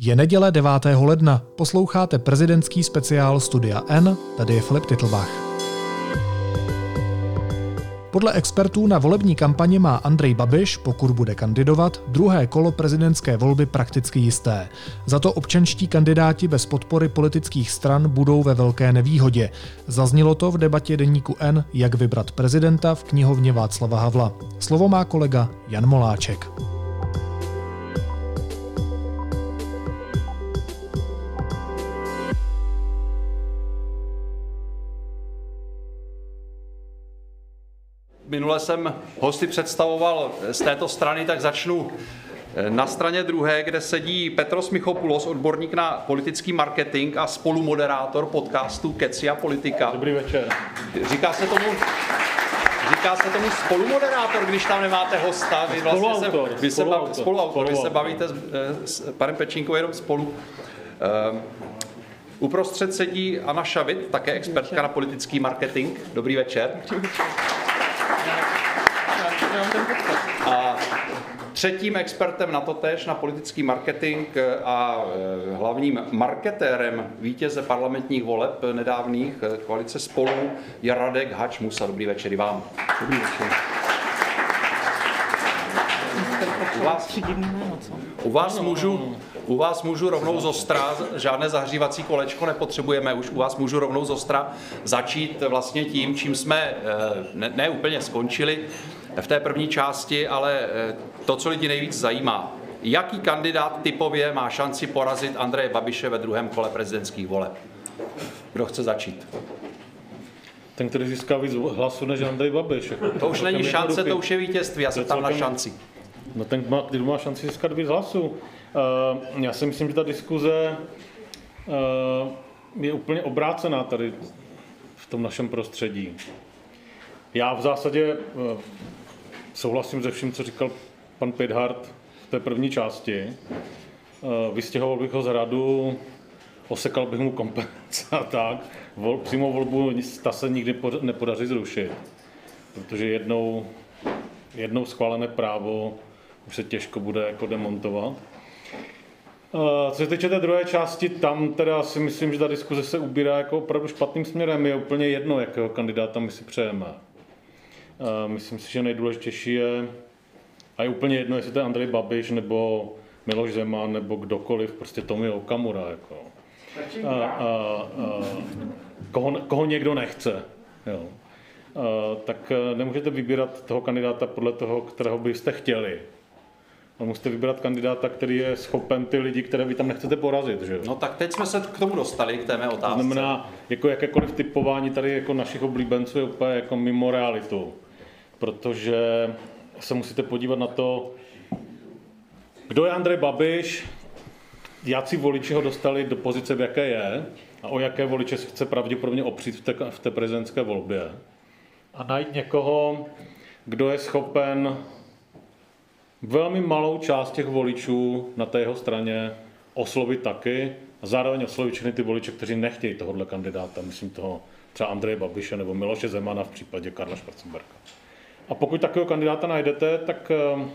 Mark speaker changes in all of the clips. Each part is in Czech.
Speaker 1: Je neděle 9. ledna, posloucháte prezidentský speciál Studia N, tady je Filip Titlbach. Podle expertů na volební kampani má Andrej Babiš, pokud bude kandidovat, druhé kolo prezidentské volby prakticky jisté. Za to občanští kandidáti bez podpory politických stran budou ve velké nevýhodě. Zaznělo to v debatě deníku N, jak vybrat prezidenta v knihovně Václava Havla. Slovo má kolega Jan Moláček.
Speaker 2: Minule jsem hosty představoval z této strany, tak začnu na straně druhé, kde sedí Petros Michopoulos, odborník na politický marketing a spolumoderátor podcastu Keci a politika.
Speaker 3: Dobrý večer.
Speaker 2: Říká se tomu, Říká se tomu spolumoderátor, když tam nemáte hosta.
Speaker 3: Vy vlastně spoluautor.
Speaker 2: Se, vy se, spoluautor. spoluautor. Vy se bavíte s, eh, s panem Pečínkou jenom spolu. Um, uprostřed sedí Anna Šavit, také expertka na politický marketing. Dobrý večer. Dobrý večer. A třetím expertem na to tež, na politický marketing a e, hlavním marketérem vítěze parlamentních voleb nedávných e, koalice spolu je Radek Hač Musa. Dobrý večer i vám. Dobrý večer. U vás, u vás můžu, u vás můžu rovnou z ostra, žádné zahřívací kolečko nepotřebujeme, už u vás můžu rovnou z ostra začít vlastně tím, čím jsme e, ne, ne úplně skončili v té první části, ale eh, to, co lidi nejvíc zajímá. Jaký kandidát typově má šanci porazit Andreje Babiše ve druhém kole prezidentských voleb? Kdo chce začít?
Speaker 3: Ten, který získá víc hlasů než Andrej Babiš.
Speaker 2: To už není šance, to už je vítězství, já jsem tam na šanci.
Speaker 3: No ten, má, kdo má šanci získat víc hlasů. Uh, já si myslím, že ta diskuze uh, je úplně obrácená tady v tom našem prostředí. Já v zásadě uh, souhlasím se vším, co říkal pan Pidhart v té první části. Eh, vystěhoval bych ho z radu, osekal bych mu kompenzace a tak. Vol, přímo volbu ta se nikdy nepodaří zrušit, protože jednou, jednou schválené právo už se těžko bude jako demontovat. Eh, co se týče té druhé části, tam teda si myslím, že ta diskuze se ubírá jako opravdu špatným směrem. Je úplně jedno, jakého kandidáta my si přejeme. Myslím si, že nejdůležitější je, a je úplně jedno, jestli to je Andrej Babiš, nebo Miloš Zeman, nebo kdokoliv, prostě Tomi Okamura. Jako. A, a, a, koho, koho někdo nechce. Jo. A, tak e, nemůžete vybírat toho kandidáta podle toho, kterého byste chtěli. A musíte vybrat kandidáta, který je schopen ty lidi, které vy tam nechcete porazit. Že?
Speaker 2: No tak teď jsme se k tomu dostali, k té mé otázce.
Speaker 3: To znamená, jako jakékoliv typování tady jako našich oblíbenců je úplně jako mimo realitu protože se musíte podívat na to, kdo je Andrej Babiš, si voliči ho dostali do pozice, v jaké je, a o jaké voliče se chce pravděpodobně opřít v té, v té prezidentské volbě. A najít někoho, kdo je schopen velmi malou část těch voličů na té jeho straně oslovit taky a zároveň oslovit všechny ty voliče, kteří nechtějí tohohle kandidáta, myslím toho třeba Andreje Babiše nebo Miloše Zemana v případě Karla Schwarzenberga. A pokud takového kandidáta najdete, tak ehm,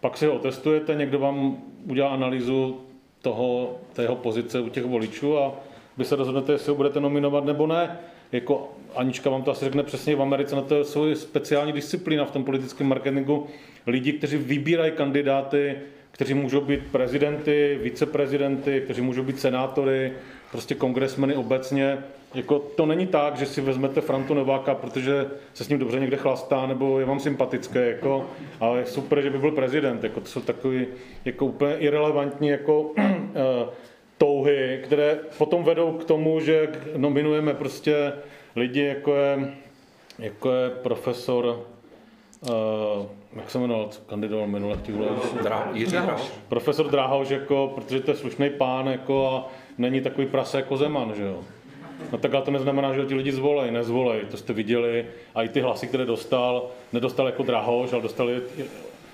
Speaker 3: pak si ho otestujete, někdo vám udělá analýzu toho, tého pozice u těch voličů a vy se rozhodnete, jestli ho budete nominovat nebo ne. Jako Anička vám to asi řekne přesně, v Americe na to je speciální disciplína v tom politickém marketingu. Lidi, kteří vybírají kandidáty, kteří můžou být prezidenty, viceprezidenty, kteří můžou být senátory, prostě kongresmeny obecně. Jako to není tak, že si vezmete Frantu Nováka, protože se s ním dobře někde chlastá, nebo je vám sympatické, jako, ale je super, že by byl prezident. Jako, to jsou takové jako úplně irrelevantní jako, uh, touhy, které potom vedou k tomu, že nominujeme prostě lidi, jako je, jako je profesor, uh, jak se jmenoval, kandidoval minule v těch
Speaker 2: Dráhoš.
Speaker 3: Profesor Dráhoš, jako, protože to je slušný pán jako, a není takový prase jako Zeman, že jo. No tak ale to neznamená, že ti lidi zvolej, nezvolej, to jste viděli. A i ty hlasy, které dostal, nedostal jako Drahoš, ale dostali,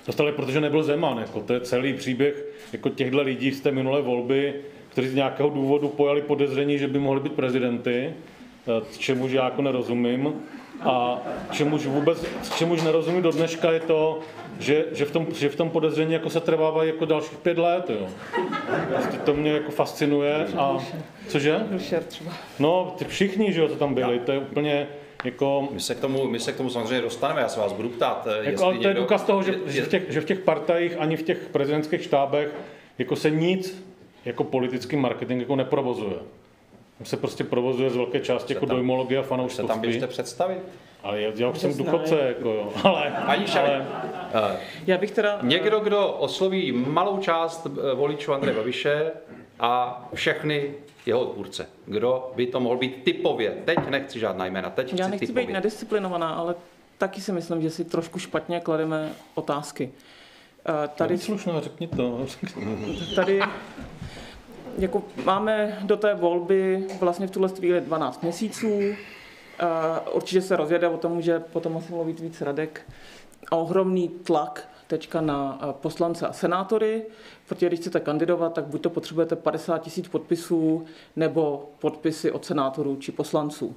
Speaker 3: dostali protože nebyl Zeman. Jako, to je celý příběh jako těchto lidí z té minulé volby, kteří z nějakého důvodu pojali podezření, že by mohli být prezidenty, čemu já jako nerozumím. A čemuž vůbec, čemuž nerozumím do dneška je to, že, že, v tom, že v tom podezření jako se trvávají jako dalších pět let, jo. Prostě to mě jako fascinuje a... Cože? No, ty všichni, že jo, co tam byli, to je úplně jako...
Speaker 2: My se, k tomu, my se k tomu samozřejmě dostaneme, já se vás budu ptát.
Speaker 3: Eh, jako, ale to je někdo, důkaz toho, že, je, že, v těch, že v těch partajích ani v těch prezidentských štábech jako se nic jako politický marketing jako neprovozuje. Se prostě provozuje z velké části jako tam, dojmologie a fanouškovství.
Speaker 2: Se tam běžte představit.
Speaker 3: Ale já, já už jsem důchodce, jako jo. Ale,
Speaker 2: Ani ale,
Speaker 4: uh, já bych teda...
Speaker 2: Někdo, kdo osloví malou část eh, voličů Andreje Babiše a všechny jeho odpůrce. Kdo by to mohl být typově? Teď nechci žádná jména, teď chci
Speaker 4: Já nechci
Speaker 2: typově.
Speaker 4: být nedisciplinovaná, ale taky si myslím, že si trošku špatně klademe otázky.
Speaker 3: Uh, tady... Slušná, řekni to.
Speaker 4: Tady jako máme do té volby vlastně v tuhle chvíli 12 měsíců. Určitě se rozjede o tom, že potom asi mluvit víc Radek. A ohromný tlak teďka na poslance a senátory, protože když chcete kandidovat, tak buď to potřebujete 50 tisíc podpisů, nebo podpisy od senátorů či poslanců.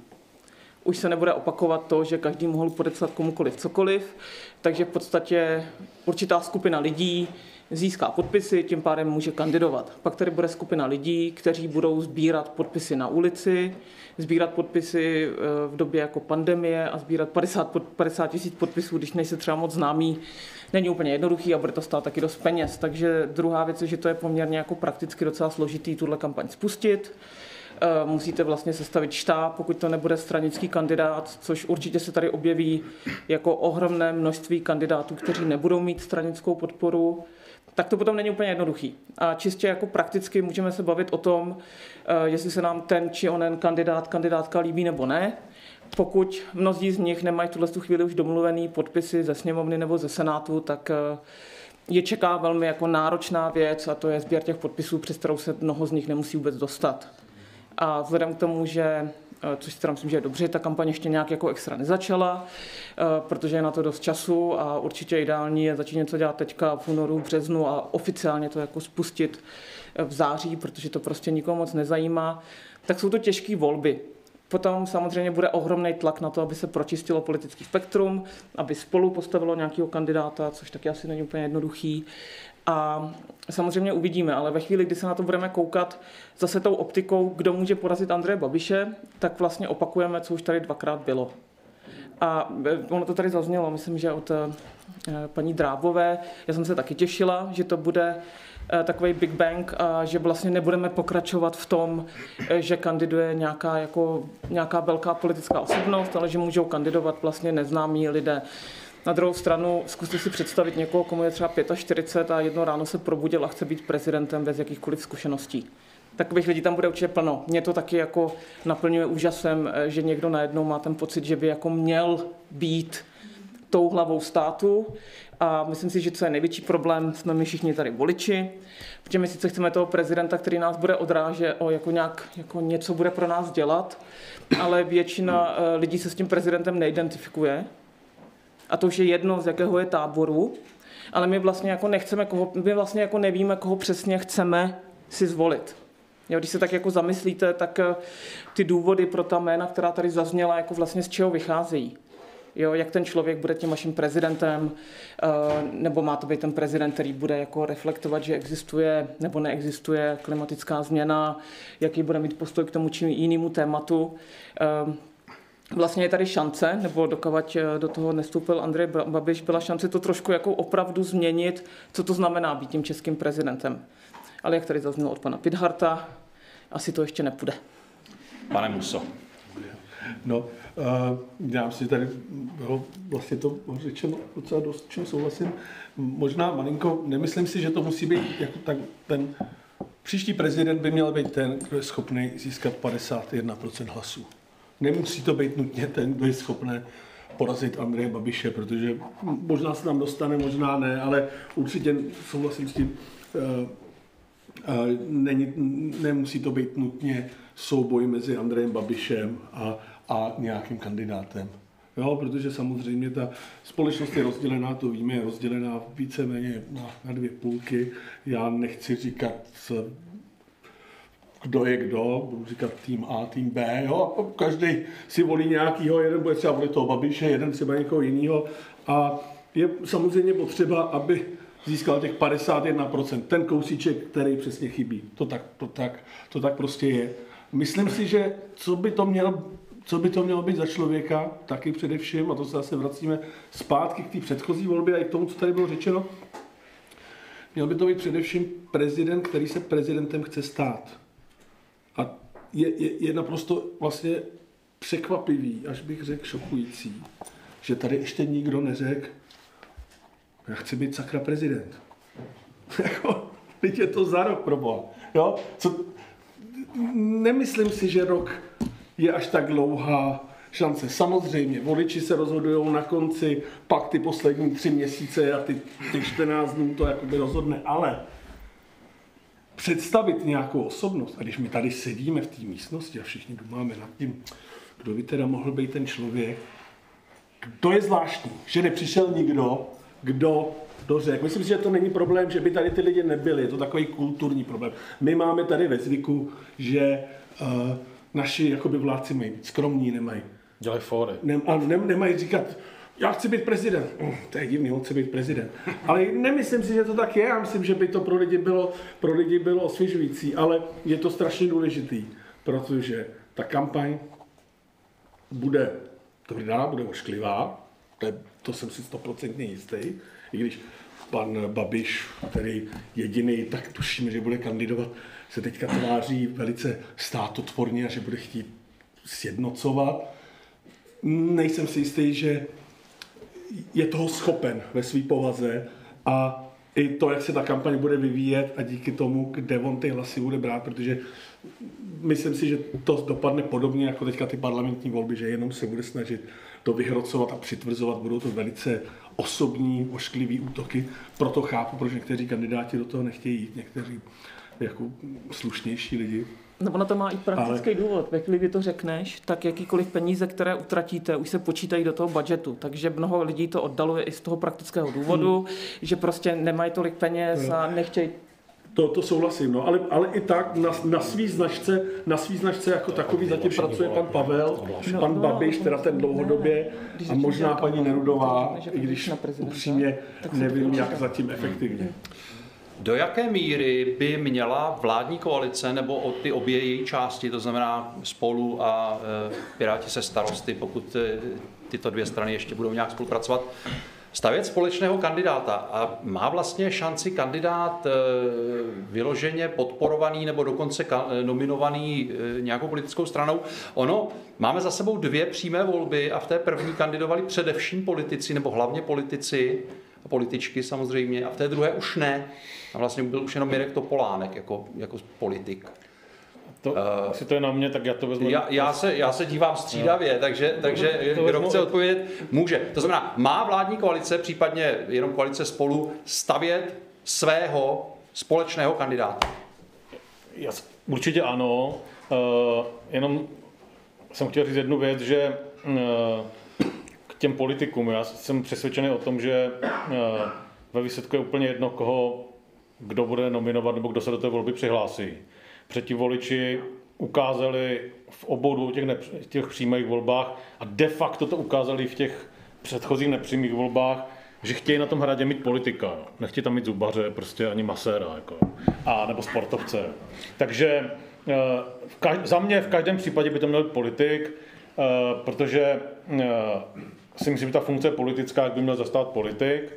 Speaker 4: Už se nebude opakovat to, že každý mohl podepsat komukoliv cokoliv, takže v podstatě určitá skupina lidí získá podpisy, tím pádem může kandidovat. Pak tady bude skupina lidí, kteří budou sbírat podpisy na ulici, sbírat podpisy eh, v době jako pandemie a sbírat 50, 50 tisíc podpisů, když nejsi třeba moc známý, není úplně jednoduchý a bude to stát taky dost peněz. Takže druhá věc je, že to je poměrně jako prakticky docela složitý tuhle kampaň spustit. Eh, musíte vlastně sestavit štáb, pokud to nebude stranický kandidát, což určitě se tady objeví jako ohromné množství kandidátů, kteří nebudou mít stranickou podporu tak to potom není úplně jednoduchý. A čistě jako prakticky můžeme se bavit o tom, eh, jestli se nám ten či onen kandidát, kandidátka líbí nebo ne. Pokud mnozí z nich nemají tuhle chvíli už domluvený podpisy ze sněmovny nebo ze senátu, tak eh, je čeká velmi jako náročná věc a to je sběr těch podpisů, přes kterou se mnoho z nich nemusí vůbec dostat. A vzhledem k tomu, že což si teda myslím, že je dobře, ta kampaň ještě nějak jako extra nezačala, eh, protože je na to dost času a určitě ideální je začít něco dělat teďka v únoru, březnu a oficiálně to jako spustit eh, v září, protože to prostě nikomu moc nezajímá, tak jsou to těžké volby. Potom samozřejmě bude ohromný tlak na to, aby se pročistilo politický spektrum, aby spolu postavilo nějakého kandidáta, což taky asi není úplně jednoduchý. A samozřejmě uvidíme, ale ve chvíli, kdy se na to budeme koukat zase tou optikou, kdo může porazit Andreje Babiše, tak vlastně opakujeme, co už tady dvakrát bylo. A e, ono to tady zaznělo, myslím, že od e, paní Drábové. Já jsem se taky těšila, že to bude e, takový Big Bang a že vlastně nebudeme pokračovat v tom, že kandiduje nějaká, jako, nějaká velká politická osobnost, ale že můžou kandidovat vlastně neznámí lidé. Na druhou stranu zkuste si představit někoho, komu je třeba 45 a jedno ráno se probudil a chce být prezidentem bez jakýchkoliv zkušeností. Takových lidí tam bude určitě plno. Mě to taky jako naplňuje úžasem, eh, že někdo najednou má ten pocit, že by jako měl být tou hlavou státu. A myslím si, že co je největší problém, jsme my všichni tady voliči, protože my sice chceme toho prezidenta, který nás bude odrážet, o jako nějak jako něco bude pro nás dělat, ale většina eh, lidí se s tím prezidentem neidentifikuje a to už je jedno, z jakého je táboru, ale my vlastně jako nechceme, koho, my vlastně jako nevíme, koho přesně chceme si zvolit. Jo, když se tak jako zamyslíte, tak eh, ty důvody pro ta jména, která tady zazněla, jako vlastně z čeho vycházejí. Jo, jak ten člověk bude tím vaším prezidentem, eh, nebo má to být ten prezident, který bude jako reflektovat, že existuje nebo neexistuje klimatická změna, jaký bude mít postoj k tomu či jinému tématu. Vlastně je tady šance, nebo dokovat eh, do toho nestoupil Andrej Babiš, byla šance to trošku jako opravdu změnit, co to znamená být tím českým prezidentem. Ale jak tady zaznělo od pana Pidharta, asi to ještě nepůjde.
Speaker 2: Pane Muso.
Speaker 5: No, uh, já myslím, že tady bylo vlastně to řečeno docela dost, čím souhlasím. Možná malinko, nemyslím si, že to musí být jako tak ten příští prezident by měl být ten, kdo je schopný získat 51% hlasů. Nemusí to být nutně ten, kdo je schopný porazit Andreje Babiše, protože možná se tam dostane, možná ne, ale určitě souhlasím s tím, uh, uh, není, nemusí to být nutně souboj mezi Andrejem Babišem a, a nějakým kandidátem. Jo, protože samozřejmě ta společnost je rozdělená, to víme, je rozdělená víceméně na, na dvě půlky. Já nechci řícat kdo je kdo, budu říkat tým A, tým B, jo, a každý si volí nějakýho, jeden bude třeba volit toho Babiše, jeden třeba někoho jiného a je samozřejmě potřeba, aby získal těch 51%, ten kousíček, který přesně chybí. To tak, to tak, to tak prostě je. Myslím si, že co by to mělo co by to mělo být za člověka, taky především, a to se zase vracíme zpátky k té předchozí volbě a i k tomu, co tady bylo řečeno, měl by to být především prezident, který se prezidentem chce stát. Je, je, je naprosto vlastně překvapivý, až bych řekl šokující, že tady ještě nikdo neřekl, já chci být sakra prezident. Jako, teď je to za rok, proboha. Jo? Co, nemyslím si, že rok je až tak dlouhá šance. Samozřejmě, voliči se rozhodují na konci, pak ty poslední tři měsíce a ty, ty 14 dnů to jakoby rozhodne, ale představit nějakou osobnost, a když my tady sedíme v té místnosti a všichni dumáme nad tím, kdo by teda mohl být ten člověk, to je zvláštní, že nepřišel nikdo, kdo to řekl. Myslím si, že to není problém, že by tady ty lidi nebyli, je to takový kulturní problém. My máme tady ve zvyku, že uh, naši jakoby vládci mají být skromní, nemají.
Speaker 3: Dělají fóry.
Speaker 5: Ne, a ne, nemají říkat, já chci být prezident. Oh, to je divný, on chce být prezident. Ale nemyslím si, že to tak je. Já myslím, že by to pro lidi bylo, pro lidi bylo osvěžující, ale je to strašně důležitý, protože ta kampaň bude tvrdá, bude ošklivá, to, je, to jsem si stoprocentně jistý, i když pan Babiš, který jediný, tak tušíme, že bude kandidovat, se teďka tváří velice státotvorně a že bude chtít sjednocovat. Nejsem si jistý, že je toho schopen ve své povaze a i to, jak se ta kampaň bude vyvíjet a díky tomu, kde on ty hlasy bude brát, protože myslím si, že to dopadne podobně jako teďka ty parlamentní volby, že jenom se bude snažit to vyhrocovat a přitvrzovat. Budou to velice osobní, ošklivý útoky. Proto chápu, proč někteří kandidáti do toho nechtějí jít, někteří jako slušnější lidi.
Speaker 4: No ono to má i praktický Ale... důvod. Ve chvíli, kdy to řekneš, tak jakýkoliv peníze, které utratíte, už se počítají do toho budžetu. Takže mnoho lidí to oddaluje i z toho praktického důvodu, hmm. že prostě nemají tolik peněz a nechtějí
Speaker 5: to, to souhlasím, no, ale, ale i tak na, na svý značce, na svý značce jako takový zatím pracuje pan Pavel, pan Babiš, teda ten dlouhodobě, a možná paní Nerudová, i když upřímně nevím, jak zatím efektivně.
Speaker 2: Do jaké míry by měla vládní koalice nebo o ty obě její části, to znamená spolu a e, Piráti se starosty, pokud e, tyto dvě strany ještě budou nějak spolupracovat, stavět společného kandidáta a má vlastně šanci kandidát e, vyloženě podporovaný nebo dokonce nominovaný nějakou politickou stranou. Ono, máme za sebou dvě přímé volby a v té první kandidovali především politici nebo hlavně politici, a političky samozřejmě, a v té druhé už ne. A vlastně byl už jenom Mirek Topolánek jako, jako politik.
Speaker 3: To, uh, jestli to je na mě, tak já to vezmu.
Speaker 2: Já, já, se, já se dívám střídavě, no. takže, takže to kdo chce odpovědět, může. To znamená, má vládní koalice, případně jenom koalice spolu, stavět svého společného kandidáta?
Speaker 3: Jas, určitě ano. Uh, jenom jsem chtěl říct jednu věc, že uh, k těm politikům, já jsem přesvědčený o tom, že uh, ve výsledku je úplně jedno, koho kdo bude nominovat nebo kdo se do té volby přihlásí. Před voliči ukázali v obou těch, nepř- těch přímých volbách a de facto to ukázali v těch předchozích nepřímých volbách, že chtějí na tom hradě mít politika. Nechtějí tam mít zubaře, prostě ani maséra, jako, a nebo sportovce. Takže eh, v kaž- za mě v každém případě by to měl být politik, eh, protože eh, si myslím, že ta funkce politická by měl zastat politik.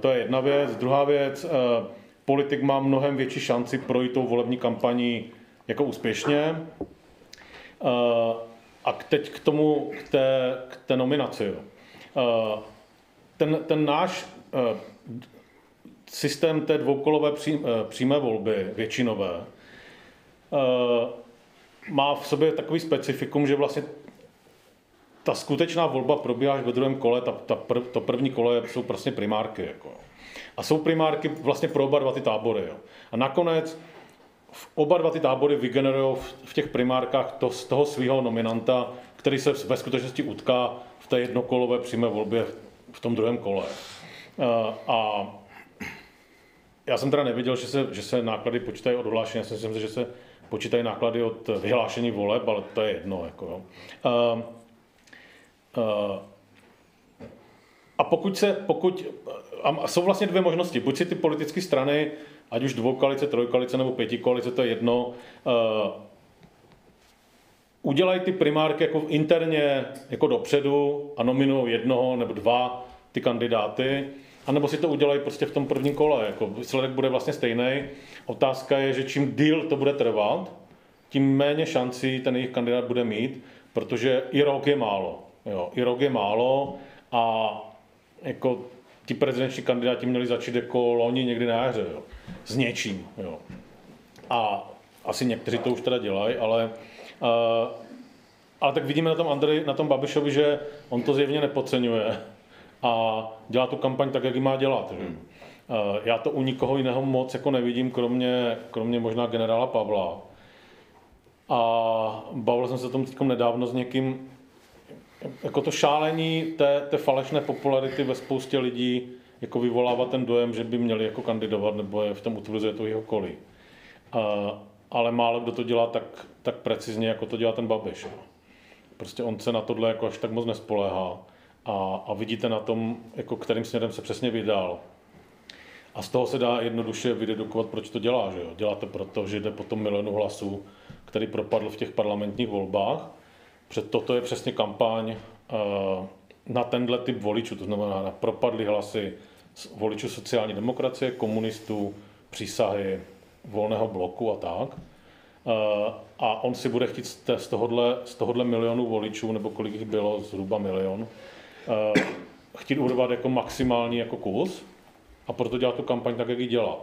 Speaker 3: To je jedna věc. Druhá věc, politik má mnohem větší šanci projít tou volební kampaní jako úspěšně. Eh, a teď k tomu, k té, k té nominaci. Eh, ten, ten náš eh, systém té dvoukolové přímé volby, většinové, má v sobě takový specifikum, že vlastně ta skutečná volba probíhá až ve druhém kole, ta, ta prv, to první kole jsou prostě primárky. Jako. A jsou primárky vlastně pro oba dva ty tábory. Jo. A nakonec v oba dva ty tábory vygenerují v těch primárkách to, z toho svého nominanta, který se ve skutečnosti utká v té jednokolové přímé volbě v tom druhém kole. A já jsem teda neviděl, že se, že se náklady počítají od odhlášení, já si myslím, že se počítají náklady od vyhlášení voleb, ale to je jedno. Jako, jo. Uh, uh, a pokud se, pokud, a jsou vlastně dvě možnosti, buď si ty politické strany, ať už dvoukalice, trojkalice nebo pětikalice, to je jedno, uh, udělají ty primárky jako interně jako dopředu a nominují jednoho nebo dva ty kandidáty, anebo si to udělají prostě v tom prvním kole. Jako výsledek bude vlastně stejný. Otázka je, že čím díl to bude trvat, tím méně šancí ten jejich kandidát bude mít, protože i rok je málo. Jo, I rok je málo a jako ti prezidenční kandidáti měli začít jako loni někdy na jaře, jo, s něčím. Jo. A asi někteří to už teda dělají, ale Uh, ale tak vidíme na tom Andrej, na tom Babišovi, že on to zjevně nepodceňuje a dělá tu kampaň tak, jak ji má dělat. Že? Uh, já to u nikoho jiného moc jako nevidím, kromě, kromě možná generála Pavla. A bavil jsem se o tom teď nedávno s někým, jako to šálení té, té falešné popularity ve spoustě lidí jako vyvolává ten dojem, že by měli jako kandidovat, nebo je v tom utvrzuje to jeho okolí. Uh, ale málo kdo to dělá tak, tak precizně, jako to dělá ten Babiš. Prostě on se na tohle jako až tak moc nespoléhá a, a vidíte na tom, jako kterým směrem se přesně vydal. A z toho se dá jednoduše vydedukovat, proč to dělá. Že jo? Dělá to proto, že jde po tom milionu hlasů, který propadl v těch parlamentních volbách. Před toto je přesně kampaň uh, na tenhle typ voličů, to znamená na propadly hlasy voličů sociální demokracie, komunistů, přísahy, volného bloku a tak. Eh, a on si bude chtít z tohohle, z tohohle milionu voličů, nebo kolik jich bylo, zhruba milion, eh, chtít urvat jako maximální jako kus a proto dělá tu kampaň tak, jak ji dělá.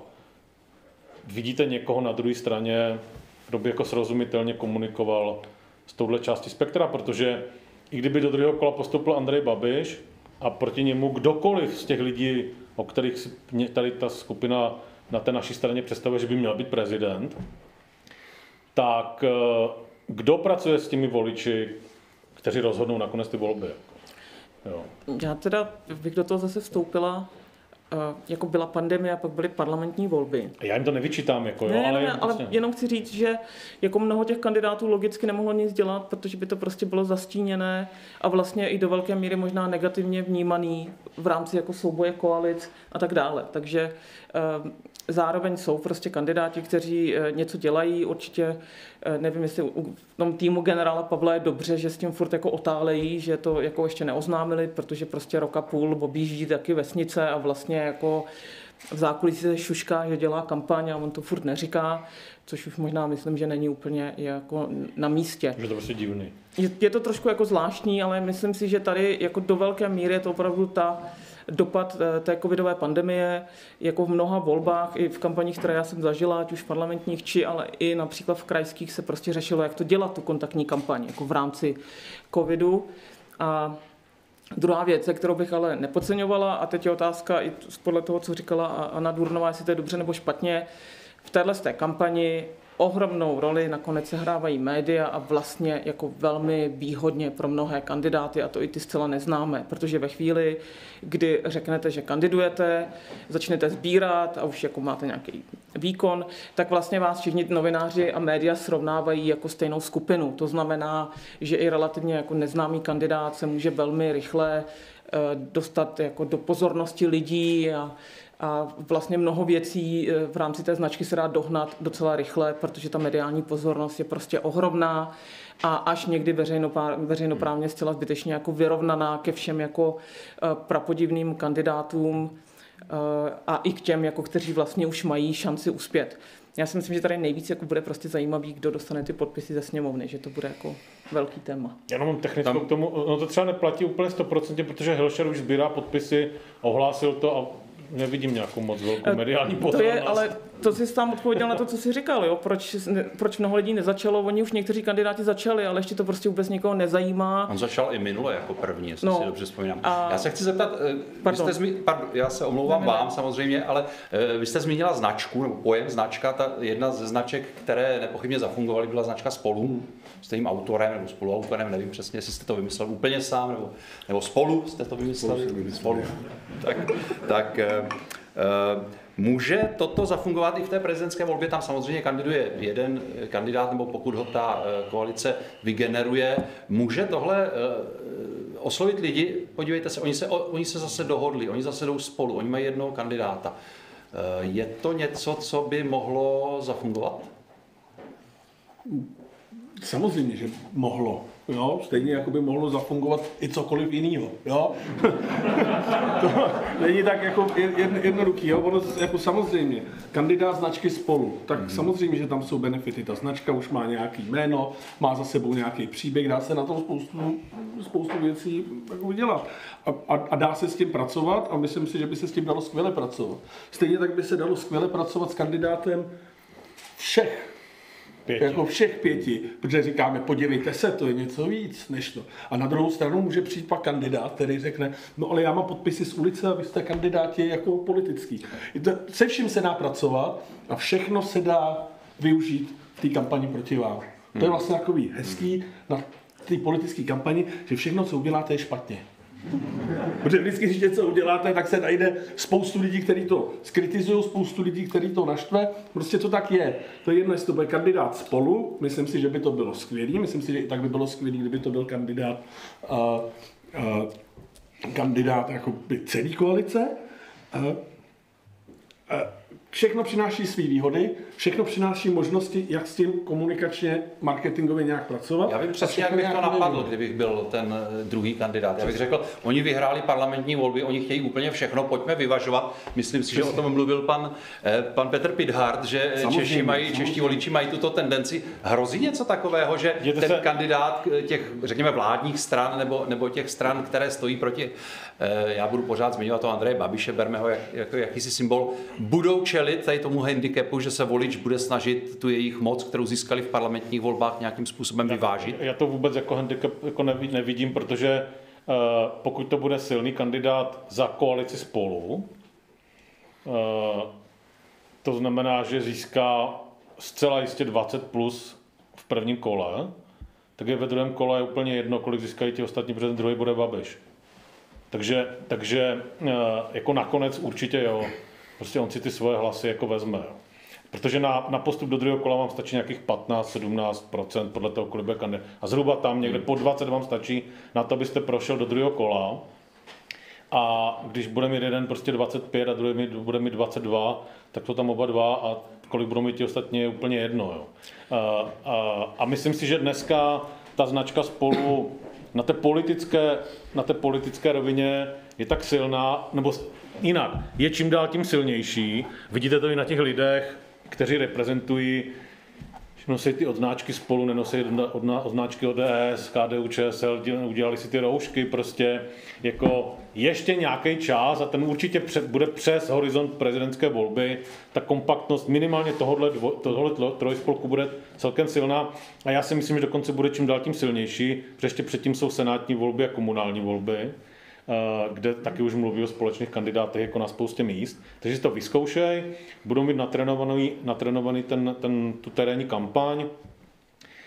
Speaker 3: Vidíte někoho na druhé straně, kdo by jako srozumitelně komunikoval s touhle částí spektra, protože i kdyby do druhého kola postoupil Andrej Babiš a proti němu kdokoliv z těch lidí, o kterých si tady ta skupina na té naší straně představuje, že by měl být prezident, tak eh, kdo pracuje s těmi voliči, kteří rozhodnou nakonec ty volby?
Speaker 4: Jo. Já teda bych do toho zase vstoupila, jako byla pandemie a pak byly parlamentní volby.
Speaker 3: Já jim to nevyčítám, jako,
Speaker 4: ne,
Speaker 3: jo, ale,
Speaker 4: ne, ale vlastně... jenom chci říct, že jako mnoho těch kandidátů logicky nemohlo nic dělat, protože by to prostě bylo zastíněné a vlastně i do velké míry možná negativně vnímaný v rámci jako souboje koalic a tak dále. Takže Zároveň jsou prostě kandidáti, kteří eh, něco dělají. Určitě eh, nevím, jestli u tom týmu generála Pavla je dobře, že s tím furt jako otálejí, že to jako ještě neoznámili, protože prostě roka půl objíždí taky vesnice a vlastně jako v zákulisí se šušká, že dělá kampaň a on to furt neříká, což už možná myslím, že není úplně jako na místě.
Speaker 3: Je to prostě divný.
Speaker 4: Je, je to trošku jako zvláštní, ale myslím si, že tady jako do velké míry je to opravdu ta dopad eh, té covidové pandemie, jako v mnoha volbách, i v kampaních, které já jsem zažila, ať už v parlamentních, či ale i například v krajských se prostě řešilo, jak to dělat, tu kontaktní kampaň, jako v rámci covidu. A Druhá věc, kterou bych ale nepodceňovala, a teď je otázka i podle toho, co říkala Anna Durnová, jestli to je dobře nebo špatně, v téhle té kampani ohromnou roli nakonec sehrávají média a vlastně jako velmi výhodně pro mnohé kandidáty a to i ty zcela neznáme, protože ve chvíli, kdy řeknete, že kandidujete, začnete sbírat a už jako máte nějaký výkon, tak vlastně vás všichni novináři a média srovnávají jako stejnou skupinu. To znamená, že i relativně jako neznámý kandidát se může velmi rychle eh, dostat jako do pozornosti lidí a a vlastně mnoho věcí eh, v rámci té značky se dá dohnat docela rychle, protože ta mediální pozornost je prostě ohromná a až někdy veřejnoprávně zcela zbytečně jako vyrovnaná ke všem jako eh, prapodivným kandidátům eh, a i k těm, jako kteří vlastně už mají šanci uspět. Já si myslím, že tady nejvíc jako bude prostě zajímavý, kdo dostane ty podpisy ze sněmovny, že to bude jako velký téma.
Speaker 3: Já mám technickou Tam... k tomu, no to třeba neplatí úplně 100%, protože Hilšer už sbírá podpisy, ohlásil to a nevidím nějakou moc velkou eh, mediální pozornost.
Speaker 4: To je, ale to jsi sám odpověděl na to, co jsi říkal, jo? Proč, proč mnoho lidí nezačalo, oni už někteří kandidáti začali, ale ještě to prostě vůbec nikoho nezajímá.
Speaker 2: On začal i minule jako první, jestli no, si dobře vzpomínám. A... Já se chci zeptat, eh, pardon. Vy jste zmi... pardon, já se omlouvám ne, ne, vám ne. samozřejmě, ale eh, vy jste zmínila značku, nebo pojem značka, ta jedna ze značek, které nepochybně zafungovaly, byla značka Spolu. Hmm. Stejným autorem nebo spoluautorem, nevím přesně, jestli jste to vymyslel úplně sám, nebo, nebo spolu jste to vymysleli. Spolu, spolu. Tak, tak Uh, Může toto zafungovat i v té prezidentské volbě? Tam samozřejmě kandiduje jeden kandidát, nebo pokud ho ta eh, koalice vygeneruje. Může tohle eh, oslovit lidi? Podívejte se, oni se, oni se zase dohodli, oni zase jdou spolu, oni mají jednoho kandidáta. Eh, je to něco, co by mohlo zafungovat?
Speaker 5: Samozřejmě, že mohlo. Jo, stejně jako by mohlo zafungovat i cokoliv jiného. Jo? to není tak jako jednoduchý. Jo? Ono, jako samozřejmě, kandidát značky spolu, tak mm-hmm. samozřejmě, že tam jsou benefity. Ta značka už má nějaký jméno, má za sebou nějaký příběh, dá se na tom spoustu, spoustu věcí jako udělat. A, a, a dá se s tím pracovat a myslím si, že by se s tím dalo skvěle pracovat. Stejně tak by se dalo skvěle pracovat s kandidátem všech Pěti. Jako všech pěti, protože říkáme, podívejte se, to je něco víc než to. A na druhou stranu může přijít pak kandidát, který řekne, no ale já mám podpisy z ulice a vy jste kandidáti jako politický. Se vším se dá pracovat a všechno se dá využít v té kampani proti vám. To je hmm. vlastně takový hezký na té politické kampani, že všechno, co uděláte, je špatně. Protože vždycky, když něco uděláte, tak se najde spoustu lidí, kteří to skritizují, spoustu lidí, kteří to naštve. Prostě to tak je. To je jedno, jestli to bude kandidát spolu, myslím si, že by to bylo skvělé. Myslím si, že i tak by bylo skvělé, kdyby to byl kandidát, uh, uh, kandidát jako by celý koalice. Uh, uh, Všechno přináší své výhody, všechno přináší možnosti, jak s tím komunikačně, marketingově nějak pracovat.
Speaker 2: Já vím přesně, jak bych to napadl, kdybych byl ten eh, druhý kandidát. Já bych řekl, oni vyhráli parlamentní volby, oni chtějí úplně všechno, pojďme vyvažovat. Myslím si, že o tom mluvil pan, eh, pan Petr Pidhart, že Češi mají, čeští voliči mají tuto tendenci. Hrozí něco takového, že Jděte ten se... kandidát těch, řekněme, vládních stran nebo, nebo těch stran, které stojí proti, eh, já budu pořád zmiňovat to Andreje Babiše, berme ho jak, jako jakýsi symbol, budou čelit tady tomu handicapu, že se volič bude snažit tu jejich moc, kterou získali v parlamentních volbách, nějakým způsobem vyvážit?
Speaker 3: Já to vůbec jako handicap jako nevidím, protože uh, pokud to bude silný kandidát za koalici spolu, uh, to znamená, že získá zcela jistě 20 plus v prvním kole, tak je ve druhém kole úplně jedno, kolik získají ti ostatní, protože ten druhý bude Babiš. Takže, takže uh, jako nakonec určitě jo prostě on si ty svoje hlasy jako vezme. Jo. Protože na, na postup do druhého kola vám stačí nějakých 15-17% podle toho, kolik bude kandidát. A zhruba tam někde po 20 vám stačí na to, abyste prošel do druhého kola. A když bude mít jeden prostě 25 a druhý mít, bude mít 22, tak to tam oba dva a kolik budou mít ti ostatní je úplně jedno. Jo. A, a, a myslím si, že dneska ta značka spolu na té politické, na té politické rovině je tak silná, nebo jinak, je čím dál tím silnější. Vidíte to i na těch lidech, kteří reprezentují nosí ty odznáčky spolu, nenosí odznáčky ODS, KDU, ČSL, udělali si ty roušky, prostě jako ještě nějaký čas a ten určitě bude přes horizont prezidentské volby, ta kompaktnost minimálně tohohle, dvo, tohohle trojspolku bude celkem silná a já si myslím, že dokonce bude čím dál tím silnější, protože ještě předtím jsou senátní volby a komunální volby. Eh, kde taky už mluví o společných kandidátech jako na spoustě míst. Takže si to vyzkoušej, budou mít natrénovaný, natrénovaný ten, ten, tu terénní kampaň.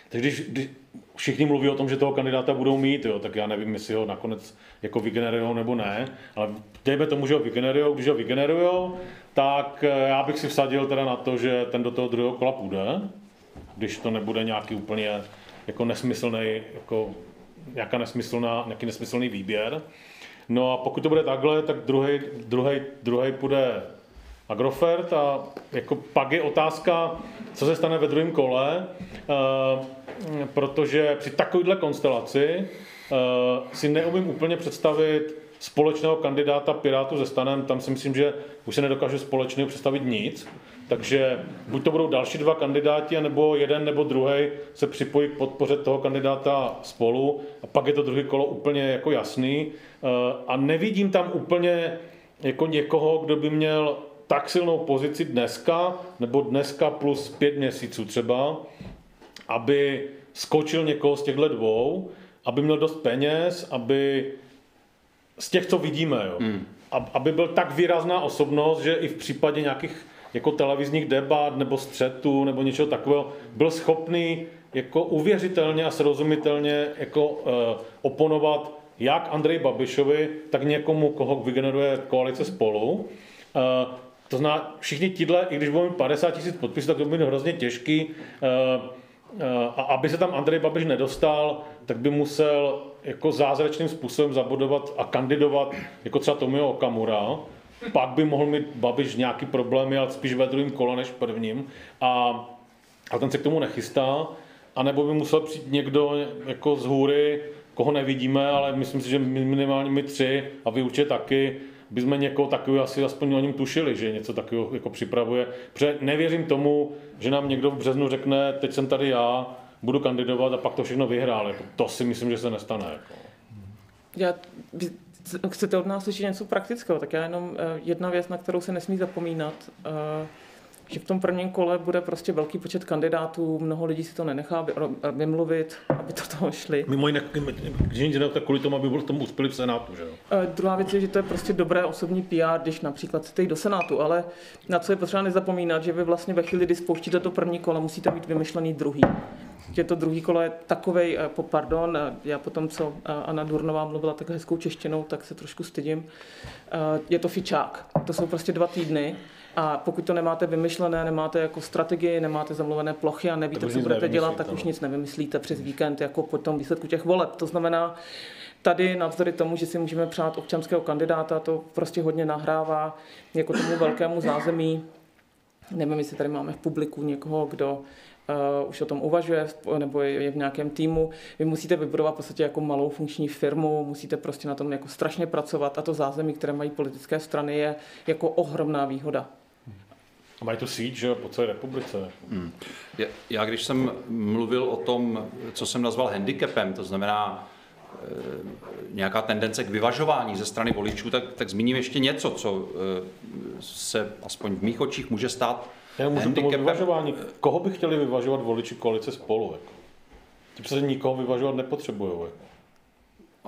Speaker 3: Takže když, když všichni mluví o tom, že toho kandidáta budou mít, jo, tak já nevím, jestli ho nakonec jako vygenerujou nebo ne, ale dejme tomu, že ho vygenerujou, když ho vygenerujou, tak eh, já bych si vsadil teda na to, že ten do toho druhého kola půjde, když to nebude nějaký úplně jako nesmyslný, jako nějaká nesmyslná, nějaký nesmyslný výběr. No a pokud to bude takhle, tak druhý, druhý, druhý půjde Agrofert a jako pak je otázka, co se stane ve druhém kole, uh, protože při takovéhle konstelaci uh, si neumím úplně představit společného kandidáta Pirátu ze stanem, tam si myslím, že už se nedokáže společně představit nic, takže buď to budou další dva kandidáti, nebo jeden nebo druhý se připojí k podpoře toho kandidáta spolu a pak je to druhý kolo úplně jako jasný. Eh, a nevidím tam úplně jako někoho, kdo by měl tak silnou pozici dneska, nebo dneska plus pět měsíců třeba, aby skočil někoho z těchto dvou, aby měl dost peněz, aby z těch, co vidíme, jo, hmm. aby byl tak výrazná osobnost, že i v případě nějakých jako televizních debat nebo střetu nebo něčeho takového byl schopný jako uvěřitelně a srozumitelně jako uh, oponovat jak Andrej Babišovi, tak někomu, koho vygeneruje koalice spolu. Uh, To zná, všichni tíhle, i když budou mít 50 tisíc podpisů, tak to bude hrozně těžký. A aby se tam Andrej Babiš nedostal, tak by musel jako zázračným způsobem zabudovat a kandidovat jako třeba Tomio Okamura. Pak by mohl mít Babiš nějaký problémy, ale spíš ve druhém kole než v prvním. A, a ten se k tomu nechystá. A nebo by musel přijít někdo jako z hůry, koho nevidíme, ale myslím si, že minimálně my tři a vy určitě taky, bychom někoho takového asi aspoň o něm tušili, že něco takového jako připravuje. Protože nevěřím tomu, že nám někdo v březnu řekne, teď jsem tady já, budu kandidovat a pak to všechno vyhrál. Jako, to si myslím, že se nestane. Jako.
Speaker 4: Já, chcete od nás slyšet něco praktického, tak já jenom eh, jedna věc, na kterou se nesmí zapomínat, eh, že v tom prvním kole bude prostě velký počet kandidátů, mnoho lidí si to nenechá vymluvit, aby to toho šli.
Speaker 3: Mimo jiné, když tak kvůli tomu, aby byl tomu uspěli v Senátu, že jo?
Speaker 4: E, druhá věc je, že to je prostě dobré osobní PR, když například chcete jít do Senátu, ale na co je potřeba nezapomínat, že vy vlastně ve chvíli, kdy spouštíte to první kolo, musíte mít vymyšlený druhý. Že to druhý kolo je takovej, e, pardon, e, já potom, co Anna Durnová mluvila tak hezkou češtinou, tak se trošku stydím. Je to fičák. To jsou prostě dva týdny a pokud to nemáte vymyšlené, nemáte jako strategii, nemáte zamluvené plochy a nevíte, co budete dělat, tak už nic nevymyslíte přes víkend jako po tom výsledku těch voleb. To znamená, tady navzdory tomu, že si můžeme přát občanského kandidáta, to prostě hodně nahrává jako tomu velkému zázemí. Nevím, jestli tady máme v publiku někoho, kdo uh, už o tom uvažuje nebo je, je v nějakém týmu. Vy musíte vybudovat v podstatě jako malou funkční firmu, musíte prostě na tom jako strašně pracovat a to zázemí, které mají politické strany, je jako ohromná výhoda.
Speaker 3: A mají tu síť, že po celé republice. Hmm.
Speaker 2: Já když jsem mluvil o tom, co jsem nazval handicapem, to znamená e, nějaká tendence k vyvažování ze strany voličů, tak, tak zmíním ještě něco, co e, se aspoň v mých očích může stát
Speaker 3: Já můžu tomu vyvažování. Koho by chtěli vyvažovat voliči koalice spolu? Jako? Ty přece nikoho vyvažovat nepotřebují. Jako.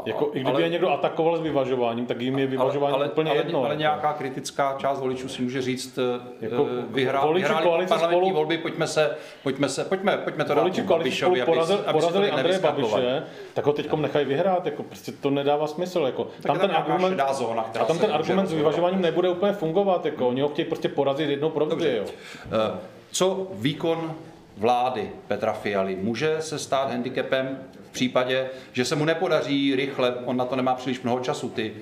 Speaker 3: Jako, I kdyby ale, je někdo atakoval s vyvažováním, tak jim je vyvažování ale, úplně
Speaker 2: ale,
Speaker 3: jedno.
Speaker 2: Ale, ale
Speaker 3: jako.
Speaker 2: nějaká kritická část voličů si může říct, eh, jako, vyhrá, vyhráli parlamentní spolu, volby, pojďme se, pojďme se, pojďme, pojďme to
Speaker 3: voliči dát Babišovi, porazil, aby, porazili Andreje Babiše, tak ho teď nechají vyhrát, jako prostě to nedává smysl. Jako.
Speaker 2: Tam ten argument,
Speaker 3: zóna, a tam ten argument s vyvažováním nebude úplně fungovat, jako, oni ho chtějí prostě porazit jednou provždy.
Speaker 2: Eh, co výkon vlády Petra Fialy může se stát handicapem v případě, že se mu nepodaří rychle, on na to nemá příliš mnoho času, ty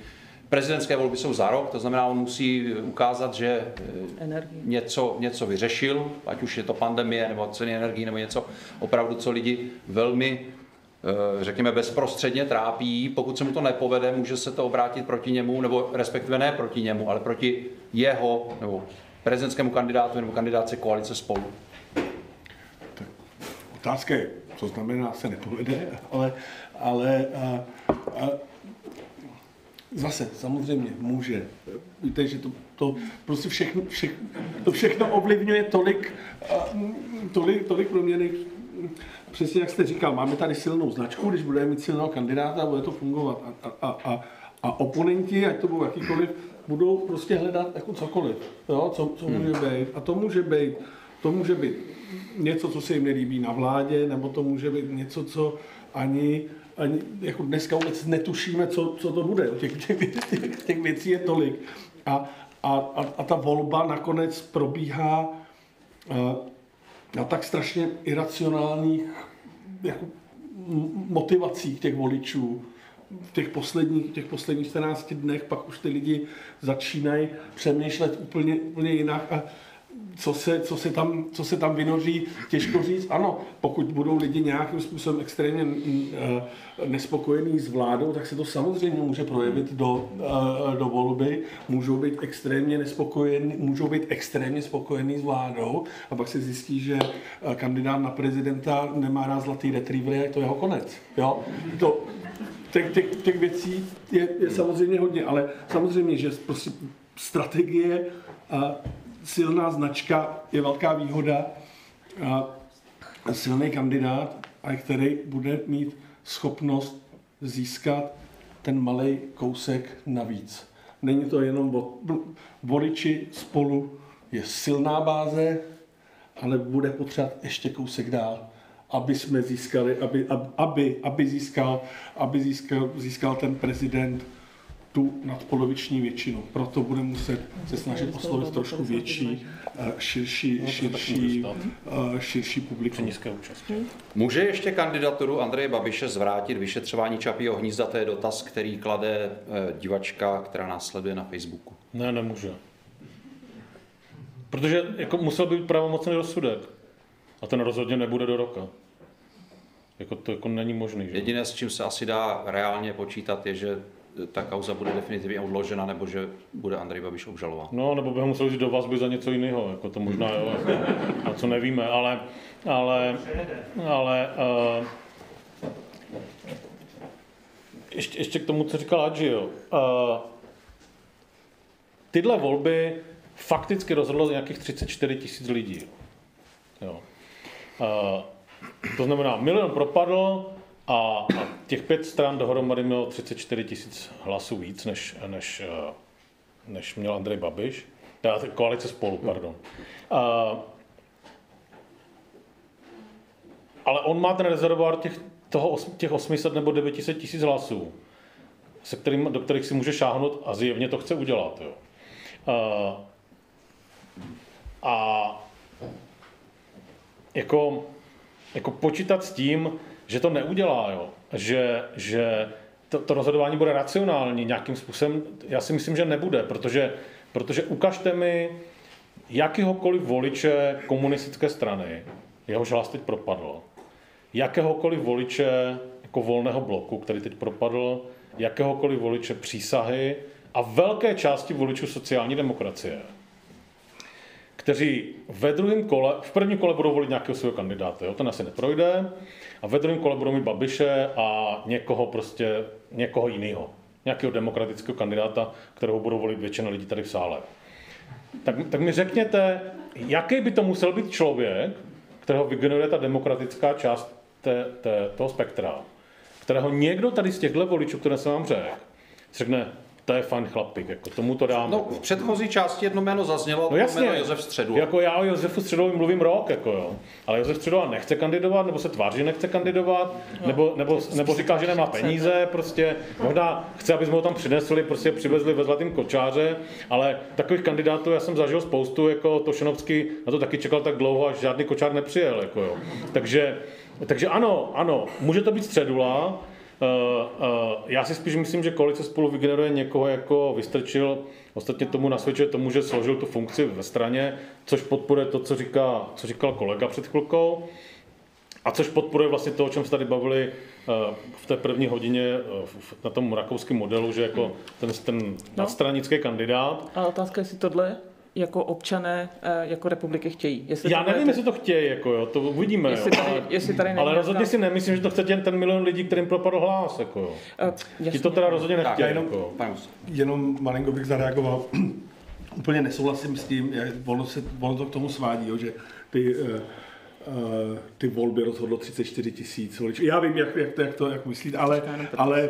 Speaker 2: prezidentské volby jsou za rok, to znamená, on musí ukázat, že eh, něco, něco vyřešil, ať už je to pandemie nebo ceny energii nebo něco opravdu, co lidi velmi eh, řekněme, bezprostředně trápí. Pokud se mu to nepovede, může se to obrátit proti němu, nebo respektive ne proti němu, ale proti jeho nebo prezidentskému kandidátu nebo kandidáce koalice spolu.
Speaker 5: Otázka je, co znamená, se nepovede, ale, ale a, a, zase samozřejmě může. Víte, že to, to prostě všechno, všechno, to všechno ovlivňuje tolik, tolik, tolik proměny. Přesně jak jste říkal, máme tady silnou značku, když budeme mít silného kandidáta, bude to fungovat. A, a, a, a oponenti, ať to budou jakýkoliv, budou prostě hledat jako cokoliv, jo, co, co může hmm. být. A to může být, to může být něco, co se jim nelíbí na vládě, nebo to může být něco, co ani, ani jako dneska vůbec netušíme, co, co to bude. Těch, těch, těch, těch věcí je tolik. A, a, a, a ta volba nakonec probíhá na tak strašně iracionálních jako motivacích těch voličů, v těch posledních, těch posledních 14 dnech pak už ty lidi začínají přemýšlet úplně, úplně jinak a co se, co, se tam, co se tam vynoří, těžko říct. Ano, pokud budou lidi nějakým způsobem extrémně mm, eh, nespokojení s vládou, tak se to samozřejmě může projevit do, eh, do volby. Můžou být extrémně nespokojení, můžou být extrémně spokojení s vládou a pak se zjistí, že eh, kandidát na prezidenta nemá rád zlatý retriever a je to jeho konec. Jo? To, těch, těch, těch věcí je, je samozřejmě hodně, ale samozřejmě, že prostě strategie a silná značka je velká výhoda a silný kandidát, a který bude mít schopnost získat ten malý kousek navíc. Není to jenom voliči spolu je silná báze, ale bude potřebovat ještě kousek dál, aby jsme získali, aby, aby, aby, získal, aby získal, získal ten prezident tu nadpoloviční většinu. Proto bude muset se snažit oslovit trošku větší, eh, širší, širší, eh, širší publikum.
Speaker 3: Nízké účasti.
Speaker 2: Může ještě kandidaturu Andreje Babiše zvrátit vyšetřování Čapího hnízda? To je dotaz, který klade eh, divačka, která následuje na Facebooku.
Speaker 3: Ne, nemůže. Protože jako musel být pravomocný rozsudek. A ten rozhodně nebude do roka. Jako to jako není možný. Že?
Speaker 2: Jediné, s čím se asi dá reálně počítat, je, že ta kauza bude definitivně odložena, nebo že bude Andrej Babiš obžalován.
Speaker 3: No, nebo by ho musel jít do vazby za něco jiného, jako to možná jo, jako, a co nevíme, ale, ale, ale uh, ještě, ještě k tomu, co říkal Adži, jo. Uh, tyhle volby fakticky rozhodlo nějakých 34 tisíc lidí. Jo. Uh, to znamená, milion propadl a, a těch pět stran dohromady mělo 34 tisíc hlasů víc, než, než, uh, než měl Andrej Babiš. Teda koalice spolu, pardon. Uh, ale on má ten rezervoár těch, toho, těch 800 nebo 900 tisíc hlasů, se kterým, do kterých si může šáhnout a zjevně to chce udělat. Jo. Uh, a jako, jako počítat s tím, že to neudělá, jo. Že, že to, to rozhodování bude racionální nějakým způsobem, já si myslím, že nebude, protože, protože ukažte mi jakýhokoliv voliče komunistické strany, jehož hlas teď propadl, jakéhokoliv voliče jako volného bloku, který teď propadl, jakéhokoliv voliče přísahy a velké části voličů sociální demokracie kteří ve druhém kole, v prvním kole budou volit nějakého svého kandidáta, jo? ten asi neprojde, a ve druhém kole budou mít Babiše a někoho prostě, někoho jiného, nějakého demokratického kandidáta, kterého budou volit většina lidí tady v sále. Tak, tak mi řekněte, jaký by to musel být člověk, kterého vygeneruje ta demokratická část té, té, toho spektra, kterého někdo tady z těchto voličů, které jsem vám řekl, řekne, to je fajn chlapík, jako tomu to dám.
Speaker 2: No, v předchozí části jedno jméno zaznělo,
Speaker 3: no jasně,
Speaker 2: jméno Josef Středu.
Speaker 3: Jako já o Josefu Středovi mluvím rok, jako jo. Ale Josef Středova nechce kandidovat, nebo se tváří, že nechce kandidovat, no. nebo, nebo, nebo říká, že nemá peníze, prostě možná chce, aby jsme ho tam přinesli, prostě přivezli ve zlatým kočáře, ale takových kandidátů já jsem zažil spoustu, jako Tošenovský na to taky čekal tak dlouho, až žádný kočár nepřijel, jako jo. Takže, takže ano, ano, může to být středula, já si spíš myslím, že koalice spolu vygeneruje někoho, jako vystrčil, ostatně tomu nasvědčuje tomu, že složil tu funkci ve straně, což podporuje to, co, říká, co říkal kolega před chvilkou. A což podporuje vlastně to, o čem se tady bavili uh, v té první hodině na tom rakouském modelu, že jako ten, ten no. nadstranický kandidát.
Speaker 4: A otázka, jestli tohle jako občané eh, jako republiky chtějí.
Speaker 3: Jestli Já nevím, jestli to chtějí, jako jo, to uvidíme. Jestli tady, jo, jestli tady ale rozhodně si nemyslím, že to chce ten, ten milion lidí, kterým propadl hlas. Jako jo. Uh, Ti to teda rozhodně nechtějí.
Speaker 5: Jenom,
Speaker 3: jako.
Speaker 5: jenom malinko bych zareagoval. Úplně nesouhlasím s tím, jak ono, se, ono to k tomu svádí, jo, že ty, uh, uh, ty volby rozhodlo 34 tisíc voličů. Já vím, jak, jak, to, jak to jak myslíte, ale, ale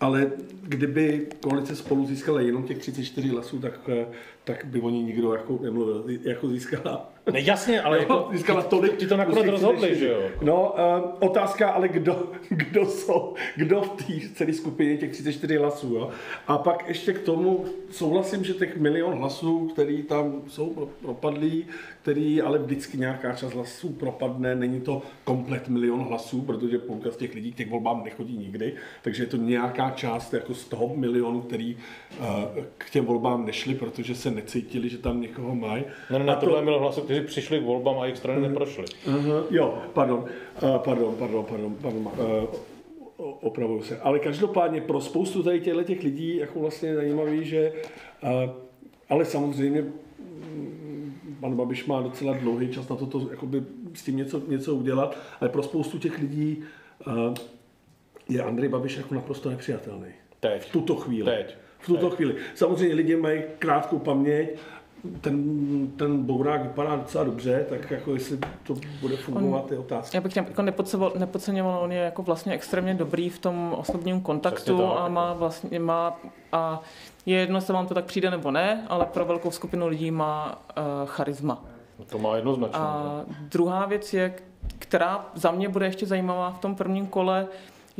Speaker 5: ale kdyby koalice spolu získala jenom těch 34 hlasů, tak, eh, tak by o ní nikdo jako nemluvil. Jako získala.
Speaker 3: Ne, jasně, ale jako,
Speaker 5: získala tolik.
Speaker 3: Ti to nakonec rozhodli, že jo?
Speaker 5: No, uh, otázka, ale kdo, kdo jsou, kdo v té celé skupině těch 34 hlasů, jo? A pak ještě k tomu souhlasím, že těch milion hlasů, který tam jsou propadlí, který ale vždycky nějaká část hlasů propadne, není to komplet milion hlasů, protože půlka z těch lidí k těch volbám nechodí nikdy, takže je to nějaká část jako z toho milionu, který uh, k těm volbám nešli, protože se necítili, že tam někoho mají.
Speaker 3: Ne, ne, to... tohle milion hlasů, kteří přišli k volbám a jejich strany uh, neprošly.
Speaker 5: Uh, jo, pardon, uh, pardon, pardon, pardon, pardon uh, opravuju se. Ale každopádně pro spoustu tady těchto těch lidí jako vlastně zajímavý, že uh, ale samozřejmě pan Babiš má docela dlouhý čas na to, to jakoby s tím něco, něco udělat, ale pro spoustu těch lidí uh, je Andrej Babiš jako naprosto nepřijatelný.
Speaker 3: Teď.
Speaker 5: V tuto chvíli.
Speaker 3: Teď.
Speaker 5: V tuto
Speaker 3: Teď.
Speaker 5: chvíli. Samozřejmě lidi mají krátkou paměť, ten, ten bourák vypadá docela dobře, tak jako jestli to bude fungovat, on, je otázka.
Speaker 4: Já bych jako nepodceňoval, on je jako vlastně extrémně dobrý v tom osobním kontaktu a má vlastně má a je jedno, jestli vám to tak přijde nebo ne, ale pro velkou skupinu lidí má uh, charisma.
Speaker 3: No to má jednoznačně.
Speaker 4: A druhá věc je, která za mě bude ještě zajímavá v tom prvním kole,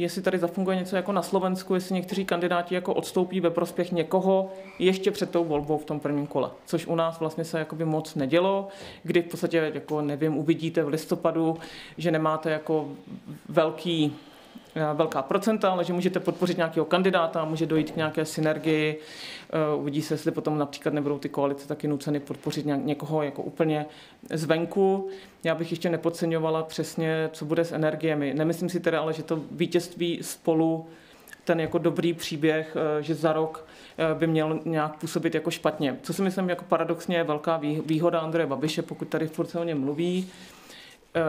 Speaker 4: jestli tady zafunguje něco jako na Slovensku, jestli někteří kandidáti jako odstoupí ve prospěch někoho ještě před tou volbou v tom prvním kole. Což u nás vlastně se jakoby moc nedělo, kdy v podstatě, jako nevím, uvidíte v listopadu, že nemáte jako velký velká procenta, ale že můžete podpořit nějakého kandidáta, může dojít k nějaké synergii. Eh, uvidí se, jestli potom například nebudou ty koalice taky nuceny podpořit někoho jako úplně zvenku. Já bych ještě nepodceňovala přesně, co bude s energiemi. Nemyslím si teda ale, že to vítězství spolu ten jako dobrý příběh, eh, že za rok by měl nějak působit jako špatně. Co si myslím jako paradoxně je velká výhoda Andreje Babiše, pokud tady furt se o něm mluví, Eh,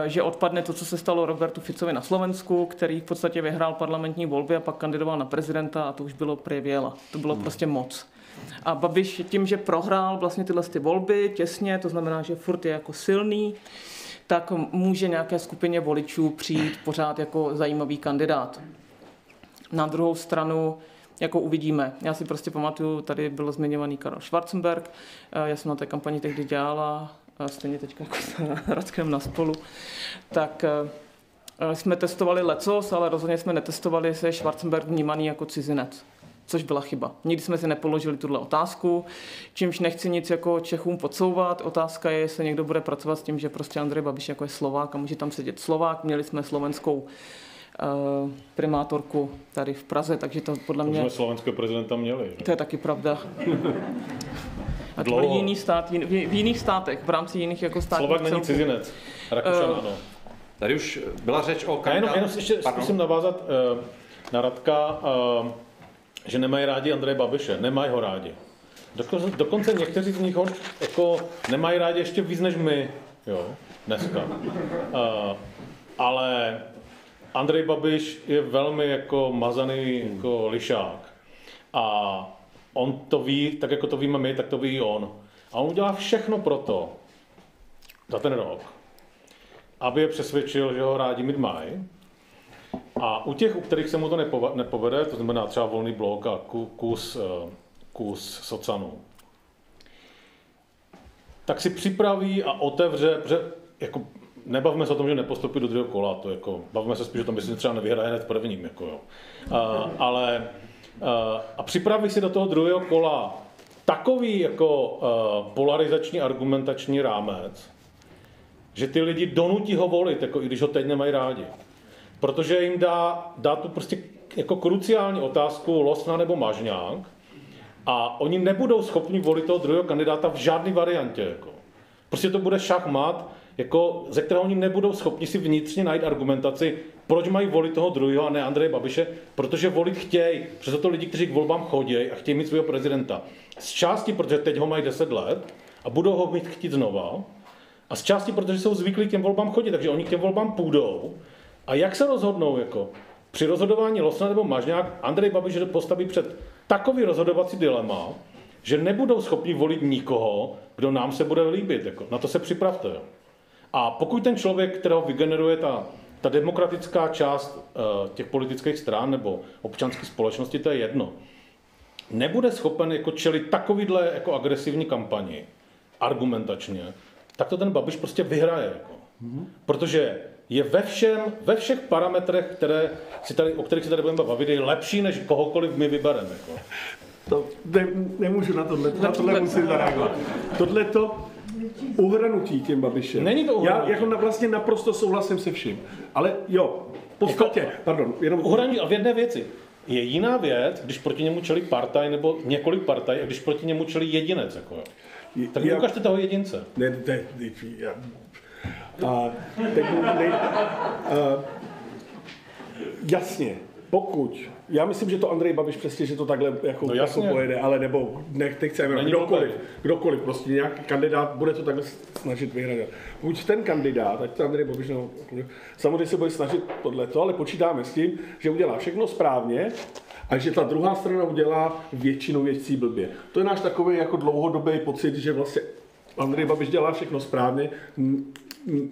Speaker 4: že odpadne to, co se stalo Robertu Ficovi na Slovensku, který v podstatě vyhrál parlamentní volby a pak kandidoval na prezidenta a to už bylo prevěla. To bylo hmm. prostě moc. A Babiš tím, že prohrál vlastně tyhle ty volby těsně, to znamená, že furt je jako silný, tak může nějaké skupině voličů přijít pořád jako zajímavý kandidát. Na druhou stranu, jako uvidíme. Já si prostě pamatuju, tady byl zmiňovaný Karel Schwarzenberg, eh, já jsem na té kampani tehdy dělala a stejně teď jako s Radkem na spolu, tak eh, jsme testovali lecos, ale rozhodně jsme netestovali, jestli je Schwarzenberg vnímaný jako cizinec což byla chyba. Nikdy jsme si nepoložili tuhle otázku, čímž nechci nic jako Čechům podsouvat. Otázka je, jestli někdo bude pracovat s tím, že prostě Andrej Babiš jako je Slovák a může tam sedět Slovák. Měli jsme slovenskou uh, primátorku tady v Praze, takže to podle mě...
Speaker 3: Jsme slovenského prezidenta měli.
Speaker 4: Že? To je taky pravda. A to jiný stát, v jiných státech, v rámci jiných jako států.
Speaker 3: Slovak není cizinec, Rakušan uh, ano.
Speaker 2: Tady už byla řeč o
Speaker 3: kandidát... jenom, jenom ještě Pardon? zkusím navázat uh, na Radka, uh, že nemají rádi Andreje Babiše. Nemají ho rádi. Dokonce, dokonce někteří z nich ho jako nemají rádi ještě víc než my, jo, dneska. Uh, ale Andrej Babiš je velmi jako mazaný jako lišák. A on to ví, tak jako to víme my, tak to ví i on. A on udělá všechno pro to, za ten rok, aby je přesvědčil, že ho rádi mít mají. A u těch, u kterých se mu to nepovede, to znamená třeba volný blok a kus, eh, kus socanů, tak si připraví a otevře, protože jako nebavme se o tom, že nepostupí do druhého kola, to jako, bavíme se spíš o tom, že si třeba nevyhraje hned prvním, jako jo. A, ale Eh, a připraví si do toho druhého kola takový jako eh, polarizační argumentační rámec, že ty lidi donutí ho volit, jako i když ho teď nemají rádi. Protože jim dá, dá tu prostě jako kruciální otázku Losna nebo Mažňák a oni nebudou schopni volit toho druhého kandidáta v žádné variantě. Jako. Prostě to bude šachmat, jako, ze kterého oni nebudou schopni si vnitřně najít argumentaci, proč mají volit toho druhého a ne Andreje Babiše? Protože volit chtějí. Přesto to lidi, kteří k volbám chodí a chtějí mít svého prezidenta. Z části, protože teď ho mají 10 let a budou ho mít chtít znova. A z části, protože jsou zvyklí k těm volbám chodit, takže oni k těm volbám půjdou. A jak se rozhodnou? Jako? Při rozhodování Losna nebo Mažňák Andrej Babiš postaví před takový rozhodovací dilema, že nebudou schopni volit nikoho, kdo nám se bude líbit. Jako. Na to se připravte. Jo. A pokud ten člověk, kterého vygeneruje ta ta demokratická část uh, těch politických stran nebo občanské společnosti, to je jedno, nebude schopen jako čelit takovýhle jako agresivní kampani argumentačně, tak to ten Babiš prostě vyhraje. Jako. Mm-hmm. Protože je ve, všem, ve všech parametrech, které si tady, o kterých si tady budeme bavit, je lepší, než kohokoliv my vybereme. Jako.
Speaker 5: To ne, nemůžu na tohle, na tohle musím zareagovat. Tohle to uhranutí tím Babišem.
Speaker 3: Není to
Speaker 5: uhranutí. Já jako na, vlastně naprosto souhlasím se vším. Ale jo, v podstatě, jako, pardon,
Speaker 3: jenom... Uhranutí a v jedné věci. Je jiná věc, když proti němu čelí partaj nebo několik partaj, a když proti němu čelí jedinec. Jako jo. Tak já, ukažte toho jedince.
Speaker 5: Ne, ne, ne, já, a, teď, ne, a, jasně, pokud já myslím, že to Andrej Babiš přesně, že to takhle jako, no jako pojede, ale nebo nech, nechceme, kdokoliv, kdokoliv, prostě nějaký kandidát bude to takhle snažit vyhrát. Pokud ten kandidát, ať to Andrej Babiš, no, samozřejmě se bude snažit tohleto, ale počítáme s tím, že udělá všechno správně a že ta druhá strana udělá většinu věcí blbě. To je náš takový jako dlouhodobý pocit, že vlastně Andrej Babiš dělá všechno správně,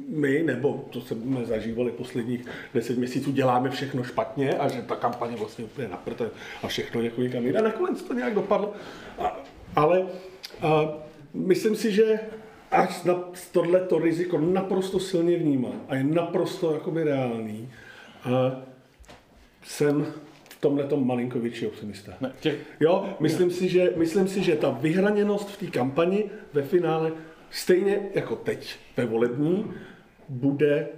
Speaker 5: my, nebo to jsme zažívali posledních deset měsíců, děláme všechno špatně a že ta kampaně vlastně úplně naprte a všechno jako někam jde. A nakonec to nějak dopadlo. A, ale a, myslím si, že až na tohleto riziko naprosto silně vnímá a je naprosto jakoby reálný. A jsem v tomhle tom malinko větší optimista.
Speaker 3: Ne, těch,
Speaker 5: Jo, myslím si, že, myslím si, že ta vyhraněnost v té kampani ve finále, stejně jako teď ve volební, bude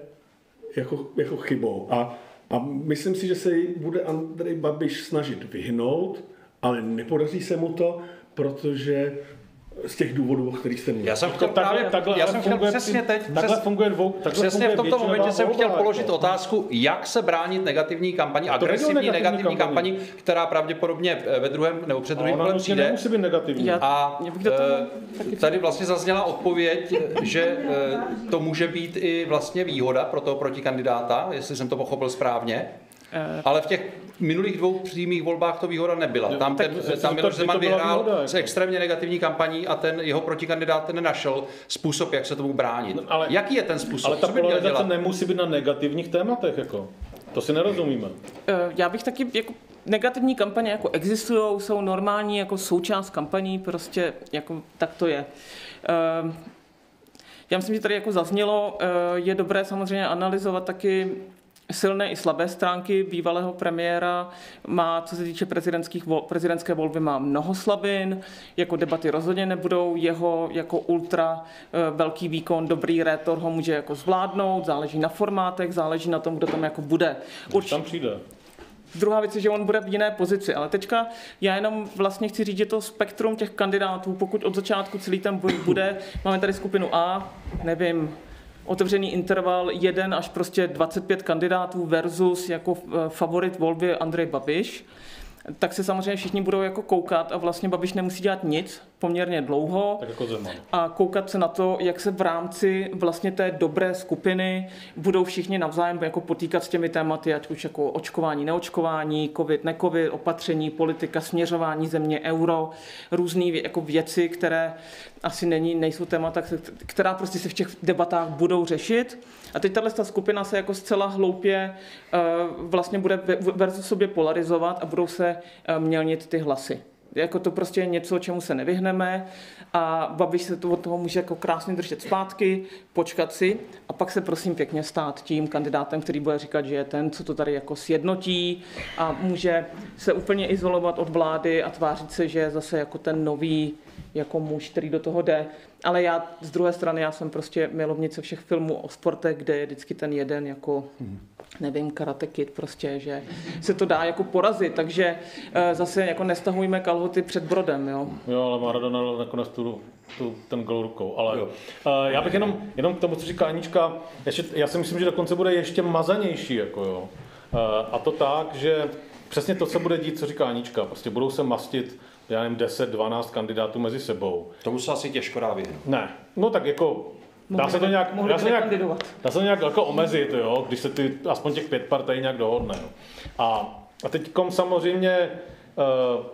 Speaker 5: jako, jako chybou. A, a myslím si, že se jí bude Andrej Babiš snažit vyhnout, ale nepodaří se mu to, protože z těch důvodů, o kterých jste mluvil.
Speaker 2: Já jsem chtěl právě,
Speaker 3: takhle,
Speaker 2: já jsem chtěl
Speaker 3: funguje
Speaker 2: přesně teď,
Speaker 3: takhle
Speaker 2: přes,
Speaker 3: funguje dvou, takhle
Speaker 2: přesně
Speaker 3: funguje
Speaker 2: v tomto momentě jsem chtěl položit
Speaker 3: jako.
Speaker 2: otázku, jak se bránit negativní kampani, agresivní
Speaker 3: negativní
Speaker 2: negativní
Speaker 3: kampani.
Speaker 2: kampani, která pravděpodobně eh, ve druhém nebo před druhým kolem
Speaker 3: prostě
Speaker 2: přijde.
Speaker 3: nemusí být negativní.
Speaker 4: Já-
Speaker 2: A
Speaker 4: Já
Speaker 2: eh, tady vlastně zazněla odpověď, že eh, to může být i vlastně výhoda pro toho protikandidáta, jestli jsem to pochopil správně.
Speaker 4: Eh.
Speaker 2: Ale v těch minulých dvou přímých volbách to výhoda nebyla. Tam, ten,
Speaker 3: tak
Speaker 2: tam
Speaker 3: to-
Speaker 2: Miloš Zeman vyhrál
Speaker 3: výhoda, jako.
Speaker 2: s extrémně negativní kampaní a ten jeho protikandidát nenašel způsob, jak se tomu bránit.
Speaker 3: No, ale-
Speaker 2: Jaký je ten způsob?
Speaker 3: Ale ta
Speaker 2: Co by měl
Speaker 3: polarizace nemusí být na negativních tématech, jako. To si nerozumíme.
Speaker 4: Eh, Já bych taky jako negativní kampaně jako existují, jsou normální jako součást kampaní, prostě jako tak to je. Eh, Já myslím, že tady jako zaznělo, eh, je dobré samozřejmě analyzovat taky silné i slabé stránky bývalého premiéra. Má, co se týče prezidentských vol, prezidentské volby, má mnoho slabin, jako debaty rozhodně nebudou, jeho jako ultra eh, velký výkon, dobrý rétor ho může jako zvládnout, záleží na formátech, záleží na tom, kdo tam jako bude.
Speaker 3: Už tam přijde.
Speaker 4: Druhá věc je, že on bude v jiné pozici, ale teďka já jenom vlastně chci říct, že to spektrum těch kandidátů, pokud od začátku celý ten boj bude, máme tady skupinu A, nevím, otevřený interval 1 až prostě 25 kandidátů versus jako eh, favorit volby Andrej Babiš, tak se samozřejmě všichni budou jako koukat a vlastně Babiš nemusí dělat nic poměrně dlouho
Speaker 3: Tak jako Zeman.
Speaker 4: a koukat se na to, jak se v rámci vlastně té dobré skupiny budou všichni navzájem jako potýkat s těmi tématy, ať už jako očkování, neočkování, covid, necovid, opatření, politika, směřování země, euro, různé jako věci, které asi není, nejsou témata, která prostě se v těch debatách budou řešit. A teď tahle ta skupina se jako zcela hloupě eh, vlastně bude ve- versus sobě polarizovat a budou se eh, mělnit ty hlasy. Jako to prostě je něco, čemu se nevyhneme a Babiš se to od toho může jako krásně držet zpátky, počkat si a pak se prosím pěkně stát tím kandidátem, který bude říkat, že je ten, co to tady jako sjednotí a může se úplně izolovat od vlády a tvářit se, že je zase jako ten nový jako muž, který do toho jde. Ale já z druhé strany, já jsem prostě milovnice všech filmů o sportech, kde je vždycky ten jeden jako nevím, Karate Kid prostě, že se to dá jako porazit, takže eh, zase jako nestahujme kalhoty před brodem, jo.
Speaker 3: Jo, ale Maradona dal nakonec tu, tu, ten gol rukou. Ale
Speaker 2: Jo.
Speaker 3: uh, já bych jenom, jenom k tomu, co říká Anička, ještě, já si myslím, že dokonce bude ještě mazanější. Jako jo. Uh, a to tak, že přesně to, co bude dít, co říká Anička. Prostě budou se mastit, já nevím, 10-12 kandidátů mezi sebou.
Speaker 2: Tomu se asi těžko dá vyhnout.
Speaker 3: Ne, no tak jako Dá se to nějak, dá se nějak, dá se to nějak jako omezit, jo, když se ty, aspoň těch pět partají nějak dohodne. Jo. A, a teď samozřejmě uh,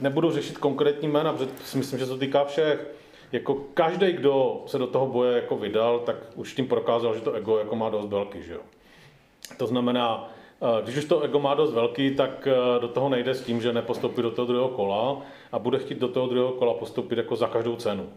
Speaker 3: nebudu řešit konkrétní jména, protože si myslím, že se to týká všech. Jako každý, kdo se do toho boje jako vydal, tak už tím prokázal, že to ego jako má dost velký, že jo. To znamená, eh, když už to ego má dost velký, tak eh, do toho nejde s tím, že nepostoupí do toho druhého kola a bude chtít do toho druhého kola postoupit jako za každou cenu.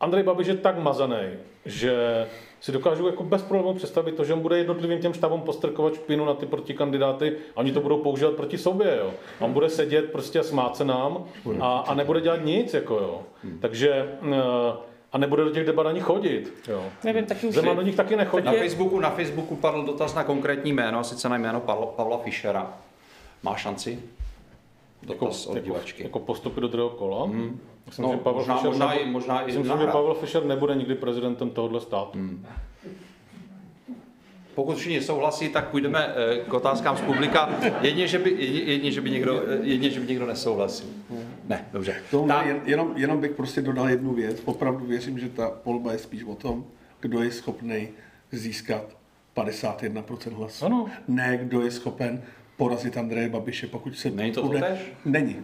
Speaker 3: Andrej Babiš je tak mazaný, že si dokážu jako bez problémů představit to, že on bude jednotlivým těm štábům postrkovat špinu na ty protikandidáty a oni to budou používat proti sobě. Jo. A on bude sedět prostě a smát se nám a, a nebude dělat nic. Jako, jo. Takže eh, a nebude do těch debat ani chodit. Jo.
Speaker 4: Nevím, taky už
Speaker 3: Zeman do nich taky nechodí.
Speaker 2: Na Facebooku, na Facebooku padl dotaz na konkrétní jméno, a sice na jméno Pavla, Pavla Fischera. Má šanci? Dotaz od
Speaker 3: jako,
Speaker 2: divačky.
Speaker 3: jako postupy do druhého kola. Hmm. Myslím,
Speaker 2: No,
Speaker 3: že Pavel
Speaker 2: možná-
Speaker 3: Fischer
Speaker 2: možná
Speaker 3: nebude-
Speaker 2: i- možná i
Speaker 3: myslím, že. Pavel Fischer nebude nikdy prezidentem tohohle státu. Hmm.
Speaker 2: Pokud všichni souhlasí, tak půjdeme eh, k otázkám z publika. Jedně, že by, jedně, že by, někdo, jedně, že by někdo nesouhlasil. Ne, dobře.
Speaker 5: To
Speaker 2: Tak,
Speaker 5: jen, jenom, jenom bych prostě dodal jednu věc. Opravdu věřím, že ta volba je spíš o tom, kdo je schopný získat 51% hlasů.
Speaker 3: Ano.
Speaker 5: Ne, kdo je schopen porazit Andreje Babiše, pokud se
Speaker 2: Není to
Speaker 5: bude...
Speaker 2: totéž?
Speaker 5: Není.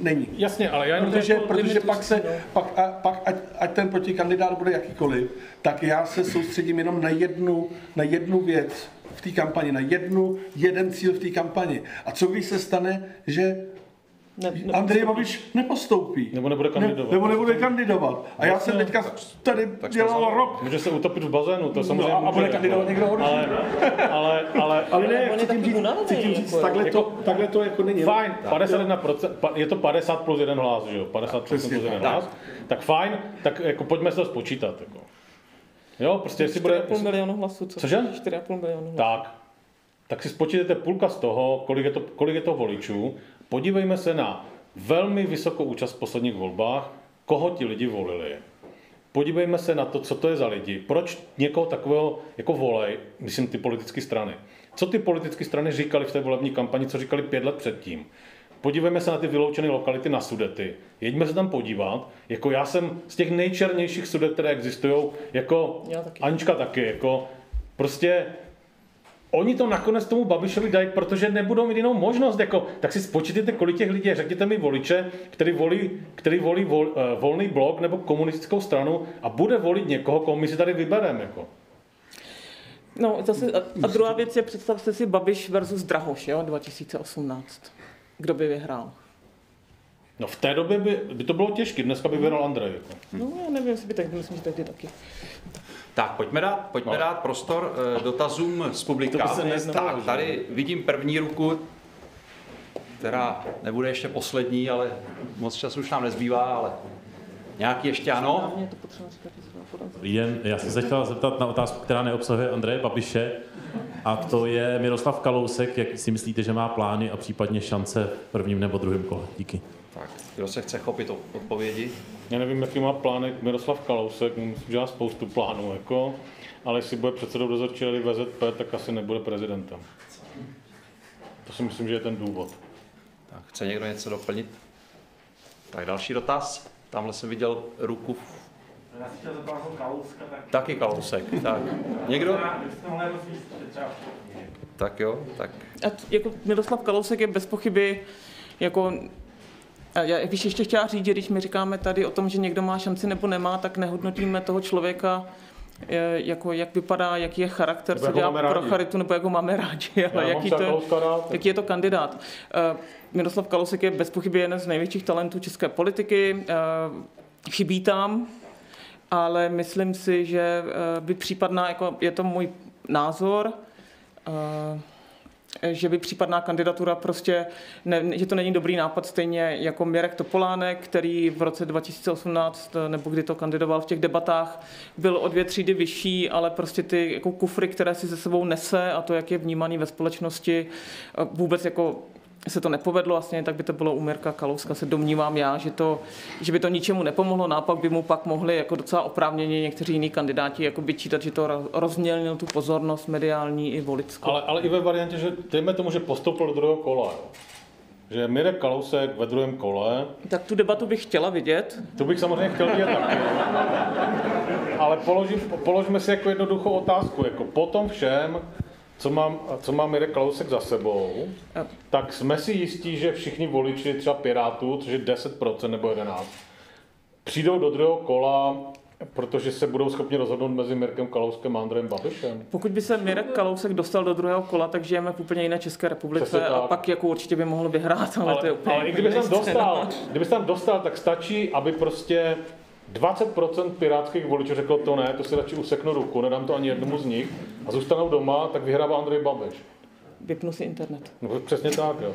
Speaker 5: Není.
Speaker 3: Jasně, ale já jenom
Speaker 5: Protože, protože pak, se,
Speaker 3: no.
Speaker 5: pak, a, pak ať, ať ten protikandidát bude jakýkoliv, tak já se soustředím jenom na jednu, na jednu věc v té kampani, na jednu, jeden cíl v té kampani. A co když se stane, že
Speaker 4: Ne, ne,
Speaker 5: Andrej Babiš nepostoupí.
Speaker 3: Nebo nebude kandidovat.
Speaker 5: Ne, nebo nebude kandidovat. A já jsem teďka tady dělal rok.
Speaker 3: Může se utopit v bazénu, to
Speaker 5: No,
Speaker 3: samozřejmě
Speaker 5: a, a bude
Speaker 3: jako.
Speaker 5: kandidovat někdo horší.
Speaker 3: Ale, ale, ale,
Speaker 5: Ale ne,
Speaker 4: on je
Speaker 5: chci tím říct, chci tím říct
Speaker 4: jako.
Speaker 5: takhle,
Speaker 3: Jako-
Speaker 5: to, takhle to jako není.
Speaker 3: Fajn, 51%, pa- je to 50 plus jeden hlas, že jo? 50 plus
Speaker 5: Přesně
Speaker 3: jeden
Speaker 5: tak.
Speaker 3: hlas. Tak fajn, tak jako pojďme se to spočítat. Jako. Jo, prostě jestli bude...
Speaker 4: 4,5 milionu hlasů, co?
Speaker 3: Cože?
Speaker 4: 4,5 milionu hlasů.
Speaker 3: Tak, tak si spočítejte půlka z toho, kolik je to, kolik je to voličů. Podívejme se na velmi vysokou účast v posledních volbách, koho ti lidi volili. Podívejme se na to, co to je za lidi, proč někoho takového jako volej, myslím ty politické strany. Co ty politické strany říkali v té volební kampani, co říkali pět let předtím. Podívejme se na ty vyloučené lokality na Sudety. Jeďme se tam podívat. Jako já jsem z těch nejčernějších Sudet, které existují, jako
Speaker 4: Já taky.
Speaker 3: Anička taky, jako prostě Oni to nakonec tomu Babišovi dají, protože nebudou mít jinou možnost. Jako, tak si spočítejte, kolik těch lidí. Řekněte mi voliče, který volí, který volí vol, uh, volný blok nebo komunistickou stranu a bude volit někoho, koho my si tady vybereme. Jako.
Speaker 4: No, zase, a, a druhá věc je, představte si Babiš versus Drahoš, jo, 2018. Kdo by vyhrál?
Speaker 3: No v té době by, by to bylo těžké, dneska by vyhrál Andrej. Jako.
Speaker 4: No, já nevím, jestli by tehdy, myslím, že tehdy taky.
Speaker 2: Tak, pojďme dát, pojďme
Speaker 3: No.
Speaker 2: dát prostor eh, dotazům z publika.
Speaker 3: To by se neznalo,
Speaker 2: tak, tady vidím první ruku, která nebude ještě poslední, ale moc času už nám nezbývá, ale nějaký ještě ano.
Speaker 6: Jen, já jsem se chtěl zeptat na otázku, která neobsahuje Andreje Babiše, a to je Miroslav Kalousek, jak si myslíte, že má plány a případně šance v prvním nebo druhém kole? Díky.
Speaker 2: Kdo se chce chopit odpovědi?
Speaker 3: Já nevím, jaký má plány Miroslav Kalousek, myslím, že má spoustu plánů, jako, ale jestli bude předsedou dozorčí rady VZP, tak asi nebude prezidentem. To si myslím, že je ten důvod.
Speaker 2: Tak, chce někdo něco doplnit? Tak další dotaz. Tamhle jsem viděl ruku.
Speaker 7: Já si chtěl Kalouska, tak
Speaker 2: Taky kalousek. Tak, někdo? Tak jo, tak
Speaker 4: A t- jako Miroslav Kalousek je bez pochyby jako já bych ještě chtěla říct, že když my říkáme tady o tom, že někdo má šanci nebo nemá, tak nehodnotíme toho člověka eh, jako jak vypadá, jaký je charakter,
Speaker 3: Nebo
Speaker 4: co
Speaker 3: jak ho
Speaker 4: dělá pro
Speaker 3: rádi.
Speaker 4: charitu, nebo jak ho máme rádi, ale jaký to, jaký je to kandidát. Eh, Miroslav Kalousek je bez pochyby jeden z největších talentů české politiky, eh, chybí tam, ale myslím si, že by případná, jako je to můj názor, že by případná kandidatura prostě, ne, že to není dobrý nápad stejně jako Mirek Topolánek, který v roce 2018, nebo kdy to kandidoval v těch debatách, byl o dvě třídy vyšší, ale prostě ty jako kufry, které si ze sebou nese a to, jak je vnímaný ve společnosti, eh, vůbec jako se to nepovedlo vlastně, tak by to bylo u Mirka Kalouska, se domnívám já, že, to, že by to ničemu nepomohlo, naopak by mu pak mohli jako docela oprávněně někteří jiní kandidáti jako vyčítat, že to ro- rozmělnil tu pozornost mediální i voličskou.
Speaker 3: Ale, ale i ve variantě, že dejme tomu, že postoupil do druhého kola. Že Mirek Kalousek ve druhém kole,
Speaker 4: Tak tu debatu bych chtěla vidět.
Speaker 3: to bych samozřejmě chtěl vidět taky. Ale položím, položme si jako jednoduchou otázku. Jako po tom všem, co, mám, co má Mirek Kalousek za sebou, tak jsme si jistí, že všichni voliči třeba Pirátů, což je 10% nebo 11%, přijdou do druhého kola, protože se budou schopni rozhodnout mezi Mirkem Kalouskem a Andrejem Babišem.
Speaker 4: Pokud by se Mirek Kalousek dostal do druhého kola, tak žijeme v úplně jiné České republice a pak jako určitě by mohl vyhrát, ale, to je
Speaker 3: Ale,
Speaker 4: úplně
Speaker 3: ale i kdyby tam dostal, kdyby se tam dostal, tak stačí, aby prostě 20% pirátských voličů řeklo to ne, to si radši useknu ruku, nedám to ani jednomu z nich a zůstanou doma, tak vyhrává Andrej Babiš.
Speaker 4: Vypnu si internet.
Speaker 3: No, přesně tak, jo.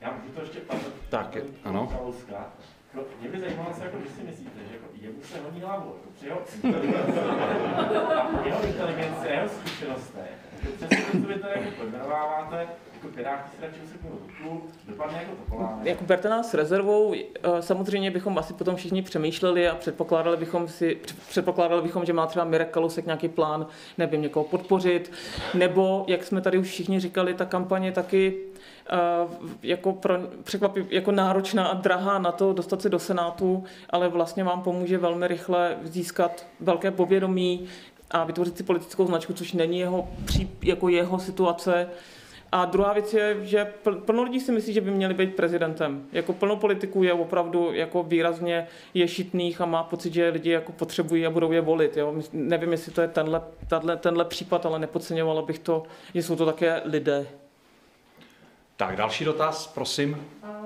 Speaker 7: Já můžu to ještě ptát.
Speaker 2: Tak, je- ano.
Speaker 7: Kalouska. Jako, Mě by zajímalo, co jako, když si myslíte, že jako, jemu se hodí hlavu, jako při jeho a jeho inteligence, jeho zkušenostech. Jako, přesně to, co vy tady jako pojmenováváte, jako piráti si radši useknou ruku, dopadne jako to.
Speaker 4: Jako berte nás s rezervou, eh, samozřejmě bychom asi potom všichni přemýšleli a předpokládali bychom, si, předpokládali bychom, že má třeba Mirek Kalousek nějaký plán, nevím, někoho podpořit, nebo, jak jsme tady už všichni říkali, ta kampaně taky eh, jako, pro, překvapivě, jako náročná a drahá na to dostat se do Senátu, ale vlastně vám pomůže velmi rychle získat velké povědomí a vytvořit si politickou značku, což není jeho, jako jeho situace. A druhá věc je, že pl- plno lidí si myslí, že by měli být prezidentem. Jako plno politiků je opravdu jako výrazně ješitných a má pocit, že lidi jako potřebují a budou je volit. Jo? Nevím, jestli to je tenhle, tenhle, tenhle případ, ale nepodceňovala bych to, že jsou to také lidé.
Speaker 2: Tak další dotaz, prosím.
Speaker 8: A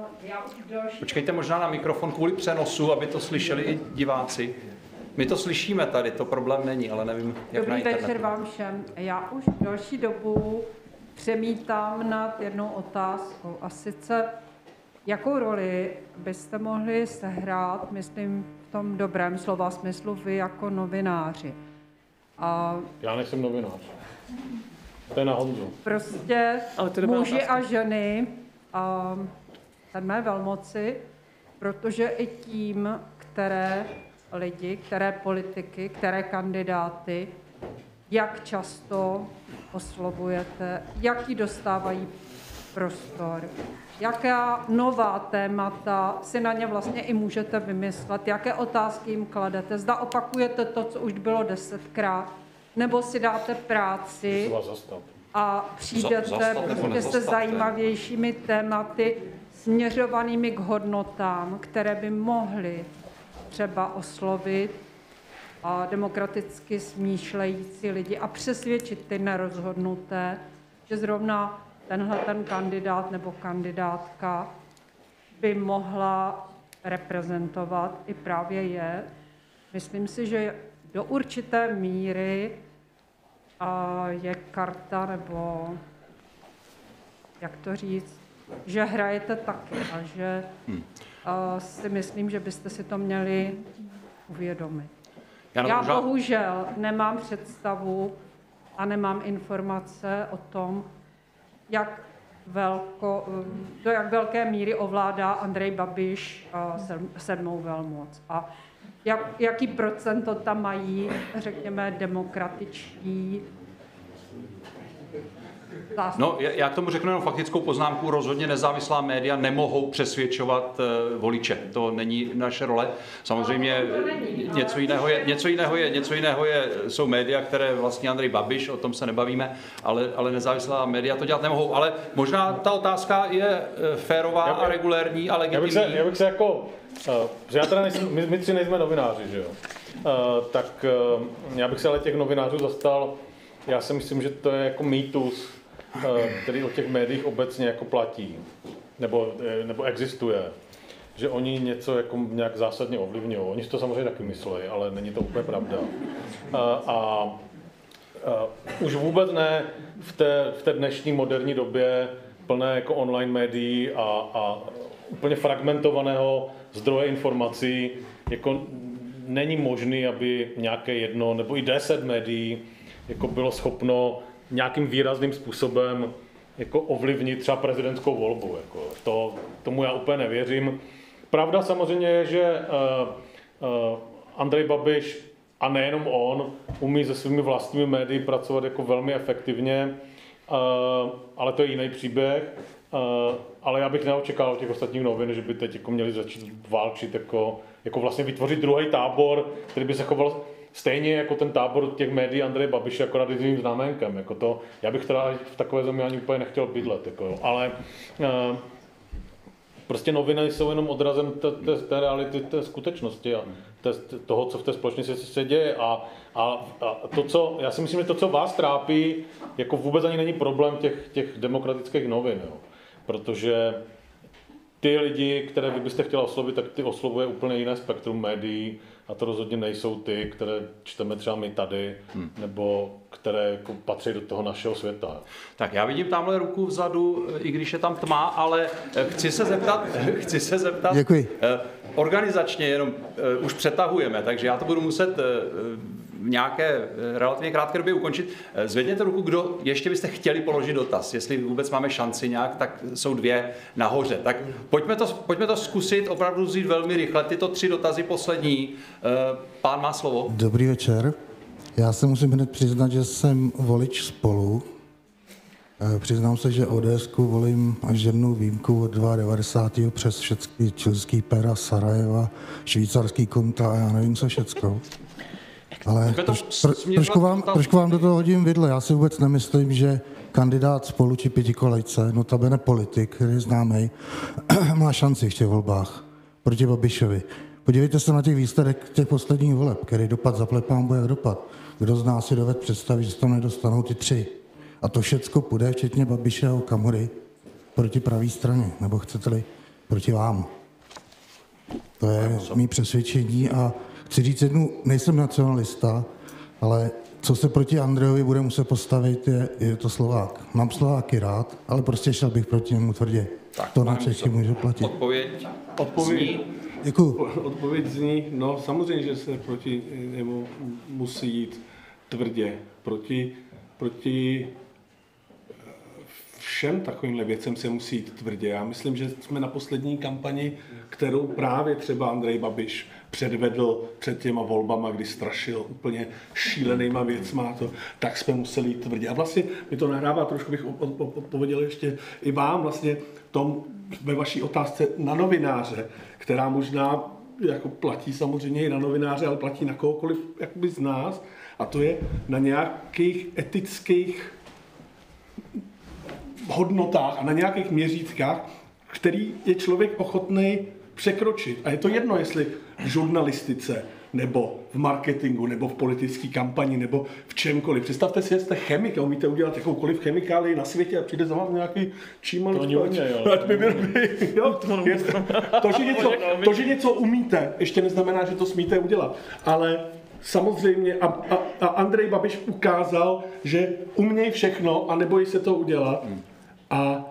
Speaker 2: Počkejte možná na mikrofon kvůli přenosu, aby to slyšeli i diváci. My to slyšíme tady, to problém není, ale nevím, jak
Speaker 8: Dobrý
Speaker 2: na internetu.
Speaker 8: večer vám všem. Já už další dobu přemítám nad jednou otázkou a sice, jakou roli byste mohli sehrát, myslím v tom dobrém slova smyslu, vy jako novináři. A
Speaker 3: Já nejsem novinář. To je na Honzu.
Speaker 8: prostě
Speaker 4: Ale to
Speaker 8: muži
Speaker 4: otázka.
Speaker 8: a ženy a sedmé velmoci, protože i tím, které lidi, které politiky, které kandidáty, jak často oslovujete, jaký dostávají prostor, jaká nová témata si na ně vlastně i můžete vymyslet, jaké otázky jim kladete, zda opakujete to, co už bylo desetkrát, nebo si dáte práci a přijdete prostě se zajímavějšími tématy směřovanými k hodnotám, které by mohly třeba oslovit a demokraticky smýšlející lidi a přesvědčit ty nerozhodnuté, že zrovna tenhle ten kandidát nebo kandidátka by mohla reprezentovat i právě je. Myslím si, že do určité míry je karta, nebo jak to říct, že hrajete taky a že a si myslím, že byste si to měli uvědomit.
Speaker 2: Já,
Speaker 8: Já
Speaker 2: možná-
Speaker 8: bohužel nemám představu a nemám informace o tom, jak velko, do jak velké míry ovládá Andrej Babiš sedm- sedmou velmoc. A jak, jaký procento tam mají, řekněme, demokratičtí.
Speaker 2: No, já já k tomu řeknu jenom faktickou poznámku. Rozhodně nezávislá média nemohou přesvědčovat eh, voliče. To není naše role. Samozřejmě eh, něco jiného je, něco jiného je, něco jiného je, jsou média, které vlastně Andrej Babiš, o tom se nebavíme, ale, ale nezávislá média to dělat nemohou. Ale možná ta otázka je eh, férová
Speaker 3: Já-
Speaker 2: a regulérní a
Speaker 3: Já bych, se,
Speaker 2: legitimní.
Speaker 3: já bych se jako, uh, protože já teda nejsem, my, my tři nejsme novináři, že jo, tak já bych se ale těch novinářů zastal, já si myslím, že to je jako mýtus, který o těch médiích obecně jako platí, nebo, eh, nebo existuje, že oni něco jako nějak zásadně ovlivňují. Oni si to samozřejmě taky myslí, ale není to úplně pravda. Uh, a Uh, už vůbec ne v té, v té dnešní moderní době plné jako online médií a, a úplně fragmentovaného zdroje informací, jako není možný, aby nějaké jedno nebo i deset médií jako bylo schopno nějakým výrazným způsobem jako ovlivnit třeba prezidentskou volbu. Jako to, tomu já úplně nevěřím. Pravda samozřejmě je, že uh, uh, Andrej Babiš a nejenom on umí se svými vlastními médii pracovat jako velmi efektivně, uh, ale to je jiný příběh. Ale já bych neočekával těch ostatních novin, že by teď jako měli začít válčit, jako, jako vlastně vytvořit druhý tábor, který by se choval stejně jako ten tábor těch médií Andreje Babiše, akorát jiným znamenkem. Jako to, já bych teda v takové zemi ani úplně nechtěl bydlet. Jako, jo. Ale uh, prostě noviny jsou jenom odrazem té, té, té reality, té skutečnosti a té, toho, co v té společnosti se, se děje. A, a, a to, co, já si myslím, že to, co vás trápí, jako vůbec ani není problém těch, těch demokratických novin. Jo. Protože ty lidi, které vy byste chtěla oslovit, tak ty oslovuje úplně jiné spektrum médií a to rozhodně nejsou ty, které čteme třeba my tady, hmm. nebo které jako patří do toho našeho světa.
Speaker 2: Tak já vidím tamhle ruku vzadu, i když je tam tma, ale eh, chci se zeptat, chci se zeptat,
Speaker 9: Děkuji.
Speaker 2: eh, organizačně jenom eh, už přetahujeme, takže já to budu muset v nějaké eh, relativně krátké době ukončit. Eh, Zvedněte ruku, kdo ještě byste chtěli položit dotaz. Jestli vůbec máme šanci nějak, tak jsou dvě nahoře. Tak pojďme to, pojďme to zkusit opravdu vzít velmi rychle. Tyto tři dotazy poslední. Eh, Pán má slovo.
Speaker 9: Dobrý večer. Já se musím hned přiznat, že jsem volič spolu. Přiznám se, že ods volím až jednou výjimku od 92. přes všechny čilský pera, Sarajeva, švýcarský konta a já nevím co všecko. Ale
Speaker 2: Pojďme to
Speaker 9: troš, trošku, vám, trošku vám do toho hodím vidle. Já si vůbec nemyslím, že kandidát spolu či pětikolejce, notabene politik, který je známý, má šanci v těch volbách proti Babišovi. Podívejte se na těch výsledek těch posledních voleb, který dopad zaplepám bude dopad. Kdo z nás si doved představit, že se tam nedostanou ty tři. A to všecko půjde, včetně Babiše a Kamury, proti pravé straně, nebo chcete-li proti vám. To je mý přesvědčení a chci říct jednu, nejsem nacionalista, ale co se proti Andrejovi bude muset postavit, je, je to Slovák. Mám Slováky rád, ale prostě šel bych proti němu tvrdě.
Speaker 2: Tak,
Speaker 9: to na Čechy můžu platit.
Speaker 2: Odpověď
Speaker 5: Odpověď,
Speaker 2: zní,
Speaker 9: Děkuju.
Speaker 5: odpověď zní, no samozřejmě, že se proti němu musí jít tvrdě. Proti, proti eh, všem takovýmhle věcem se musí jít tvrdě. Já myslím, že jsme na poslední kampani, kterou právě třeba Andrej Babiš předvedl před těma volbama, kdy strašil úplně šílenýma věcma, to, tak jsme museli jít tvrdě. A vlastně mi to nahrává, trošku bych odpověděl ještě i vám, vlastně tom, ve vaší otázce na novináře, která možná jako platí samozřejmě i na novináře, ale platí na kohokoliv jakoby z nás, a to je na nějakých etických hodnotách a na nějakých měřítkách, který je člověk ochotný překročit. A je to jedno, jestli v žurnalistice, nebo v marketingu, nebo v politické kampani, nebo v čemkoliv. Představte si, že jste chemik a umíte udělat jakoukoliv chemikálii na světě a přijde za vám nějaký čímal.
Speaker 3: To umějí, jo.
Speaker 5: jo. To, že něco, to, že něco umíte, ještě neznamená, že to smíte udělat. Ale samozřejmě a, a, a Andrej Babiš ukázal, že umějí všechno a nebojí se to udělat. A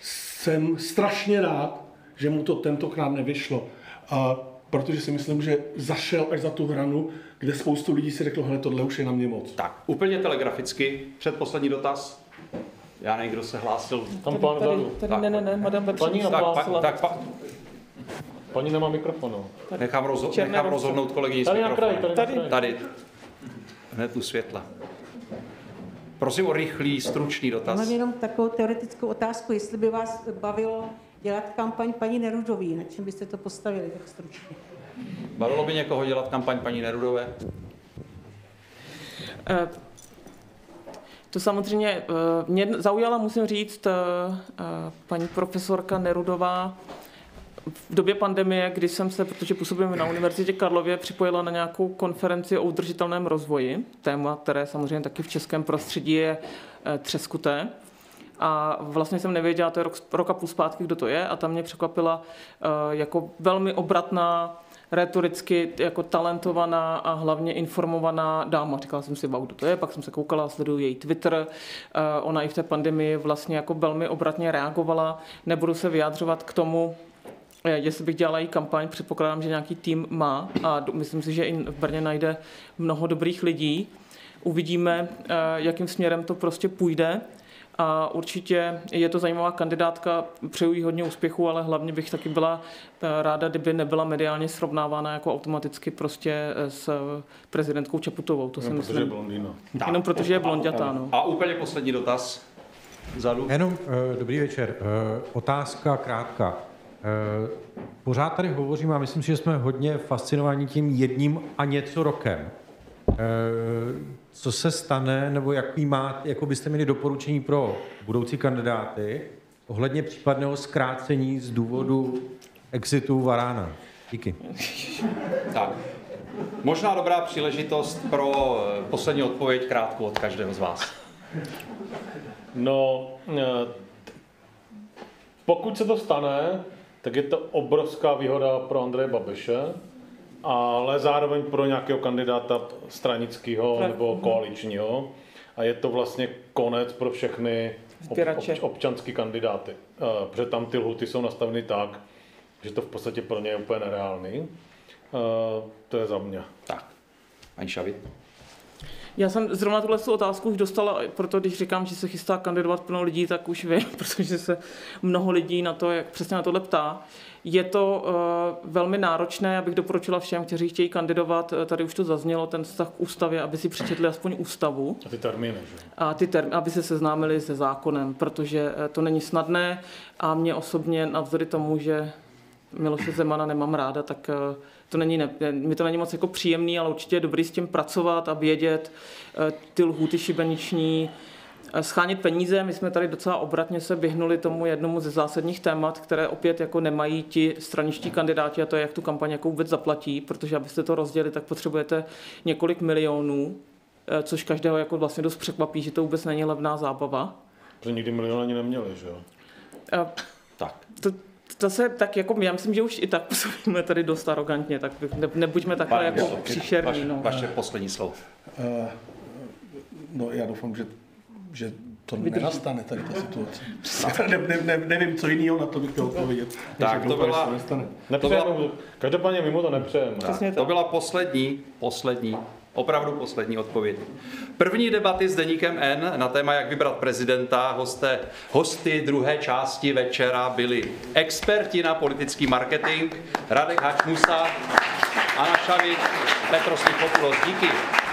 Speaker 5: jsem strašně rád, že mu to tentokrát nevyšlo. A protože si myslím, že zašel až za tu hranu, kde spoustu lidí si řeklo, hele, tohle už je na mě moc.
Speaker 2: tak, úplně telegraficky, předposlední dotaz. Já nevím, kdo se hlásil.
Speaker 3: Tam pán
Speaker 4: Tady,
Speaker 3: vzadu.
Speaker 4: tady ne, ne, ne, madame
Speaker 3: Paní.
Speaker 2: Tak, pa, tak pa,
Speaker 3: Paní nemá mikrofonu.
Speaker 2: nechám, rozho-
Speaker 4: Černé
Speaker 2: nechám rozhodnout kolegyni s mikrofonem.
Speaker 3: tady,
Speaker 4: Tady.
Speaker 2: Tady. Hned u světla. Prosím o rychlý, stručný dotaz.
Speaker 10: Mám jenom takovou teoretickou otázku, jestli by vás bavilo dělat kampaň paní Nerudový, na čem byste to postavili tak stručně.
Speaker 2: Bavilo by někoho dělat kampaň paní Nerudové?
Speaker 4: Eh, To samozřejmě eh, mě zaujala, musím říct, eh, paní profesorka Nerudová v době pandemie, kdy jsem se, protože působím na Univerzitě Karlově, připojila na nějakou konferenci o udržitelném rozvoji, téma, které samozřejmě taky v českém prostředí je třeskuté. A vlastně jsem nevěděla, to je rok, rok a půl zpátky, kdo to je, a tam mě překvapila eh, jako velmi obratná, retoricky jako talentovaná a hlavně informovaná dáma. Říkala jsem si, wow, kdo to je, pak jsem se koukala, sleduju její Twitter. Eh, Ona i v té pandemii vlastně jako velmi obratně reagovala. Nebudu se vyjádřovat k tomu, eh, jestli bych dělala její kampaň, předpokládám, že nějaký tým má a myslím si, že i v Brně najde mnoho dobrých lidí. Uvidíme, jakým směrem to prostě půjde. A určitě je to zajímavá kandidátka, přeju jí hodně úspěchu, ale hlavně bych taky byla eh, ráda, kdyby nebyla mediálně srovnávána jako automaticky prostě eh, s prezidentkou Čaputovou. To si
Speaker 3: Jenom protože je
Speaker 4: myslím.
Speaker 3: blondýna.
Speaker 4: Jenom protože je blondětá, no.
Speaker 2: A úplně poslední dotaz. Vzadu.
Speaker 11: Jenom uh, dobrý večer. Uh, otázka krátká. Uh, pořád tady hovořím a myslím si, že jsme hodně fascinováni tím jedním a něco rokem. Co se stane, nebo jaký má, jako byste měli doporučení pro budoucí kandidáty ohledně případného zkrácení z důvodu exitu Varána? Díky.
Speaker 2: Tak. Možná dobrá příležitost pro eh, poslední odpověď krátkou od každého z vás.
Speaker 3: No, eh, pokud se to stane, tak je to obrovská výhoda pro Andreje Babiše, ale zároveň pro nějakého kandidáta stranického nebo koaličního. A je to vlastně konec pro všechny ob, ob, občanský kandidáty. Eh, Protože tam ty lhuty jsou nastaveny tak, že to v podstatě pro ně je úplně nereálný. Eh, To je za mě.
Speaker 2: Tak. Paní Šavit.
Speaker 4: Já jsem zrovna tuhle tu otázku už dostala, proto když říkám, že se chystá kandidovat plno lidí, tak už vím, protože se mnoho lidí na to, jak přesně na tohle ptá. Je to uh, velmi náročné, já bych doporučila všem, kteří chtějí kandidovat, eh, tady už to zaznělo, ten vztah k ústavě, aby si přečetli aspoň ústavu
Speaker 3: A ty termíny, že?
Speaker 4: a ty term, aby se seznámili se zákonem, protože eh, to není snadné a mě osobně navzdory tomu, že Miloše Zemana nemám ráda, tak eh, to není, ne, mi to není moc jako příjemný, ale určitě je dobrý s tím pracovat a vědět eh, ty lhůty šibeniční, eh, schánit peníze. My jsme tady docela obratně se vyhnuli tomu jednomu ze zásadních témat, které opět jako nemají ti straničtí kandidáti a to je, jak tu kampaň jako vůbec zaplatí, protože abyste to rozdělili, tak potřebujete několik milionů, eh, což každého jako vlastně dost překvapí, že to vůbec není levná zábava.
Speaker 3: Že nikdy milion ani neměli, že jo?
Speaker 4: A
Speaker 2: Tak.
Speaker 4: to, to se tak jako, já myslím, že už i tak působíme tady dost arrogantně, tak ne, nebuďme takhle
Speaker 2: Pane,
Speaker 4: jako
Speaker 2: vaše-
Speaker 4: příšerní. No.
Speaker 2: Vaše poslední slovo.
Speaker 5: Uh, no já doufám, že, že to
Speaker 4: Vydrží.
Speaker 5: nenastane tady ta situace. Ne, ne, ne, nevím, co jiného na to bych chtěl odpovědět.
Speaker 2: Tak,
Speaker 5: Takže
Speaker 2: to byla-.
Speaker 3: Nepřejeme mu, každopádně mimo to nepřejeme.
Speaker 2: To byla poslední, poslední, opravdu poslední odpověď. První debaty s Deníkem N na téma, jak vybrat prezidenta, hosté, hosty druhé části večera byli experti na politický marketing, Radek Hačmusa, Anna Šavit, Petr Slipopoulos. Díky.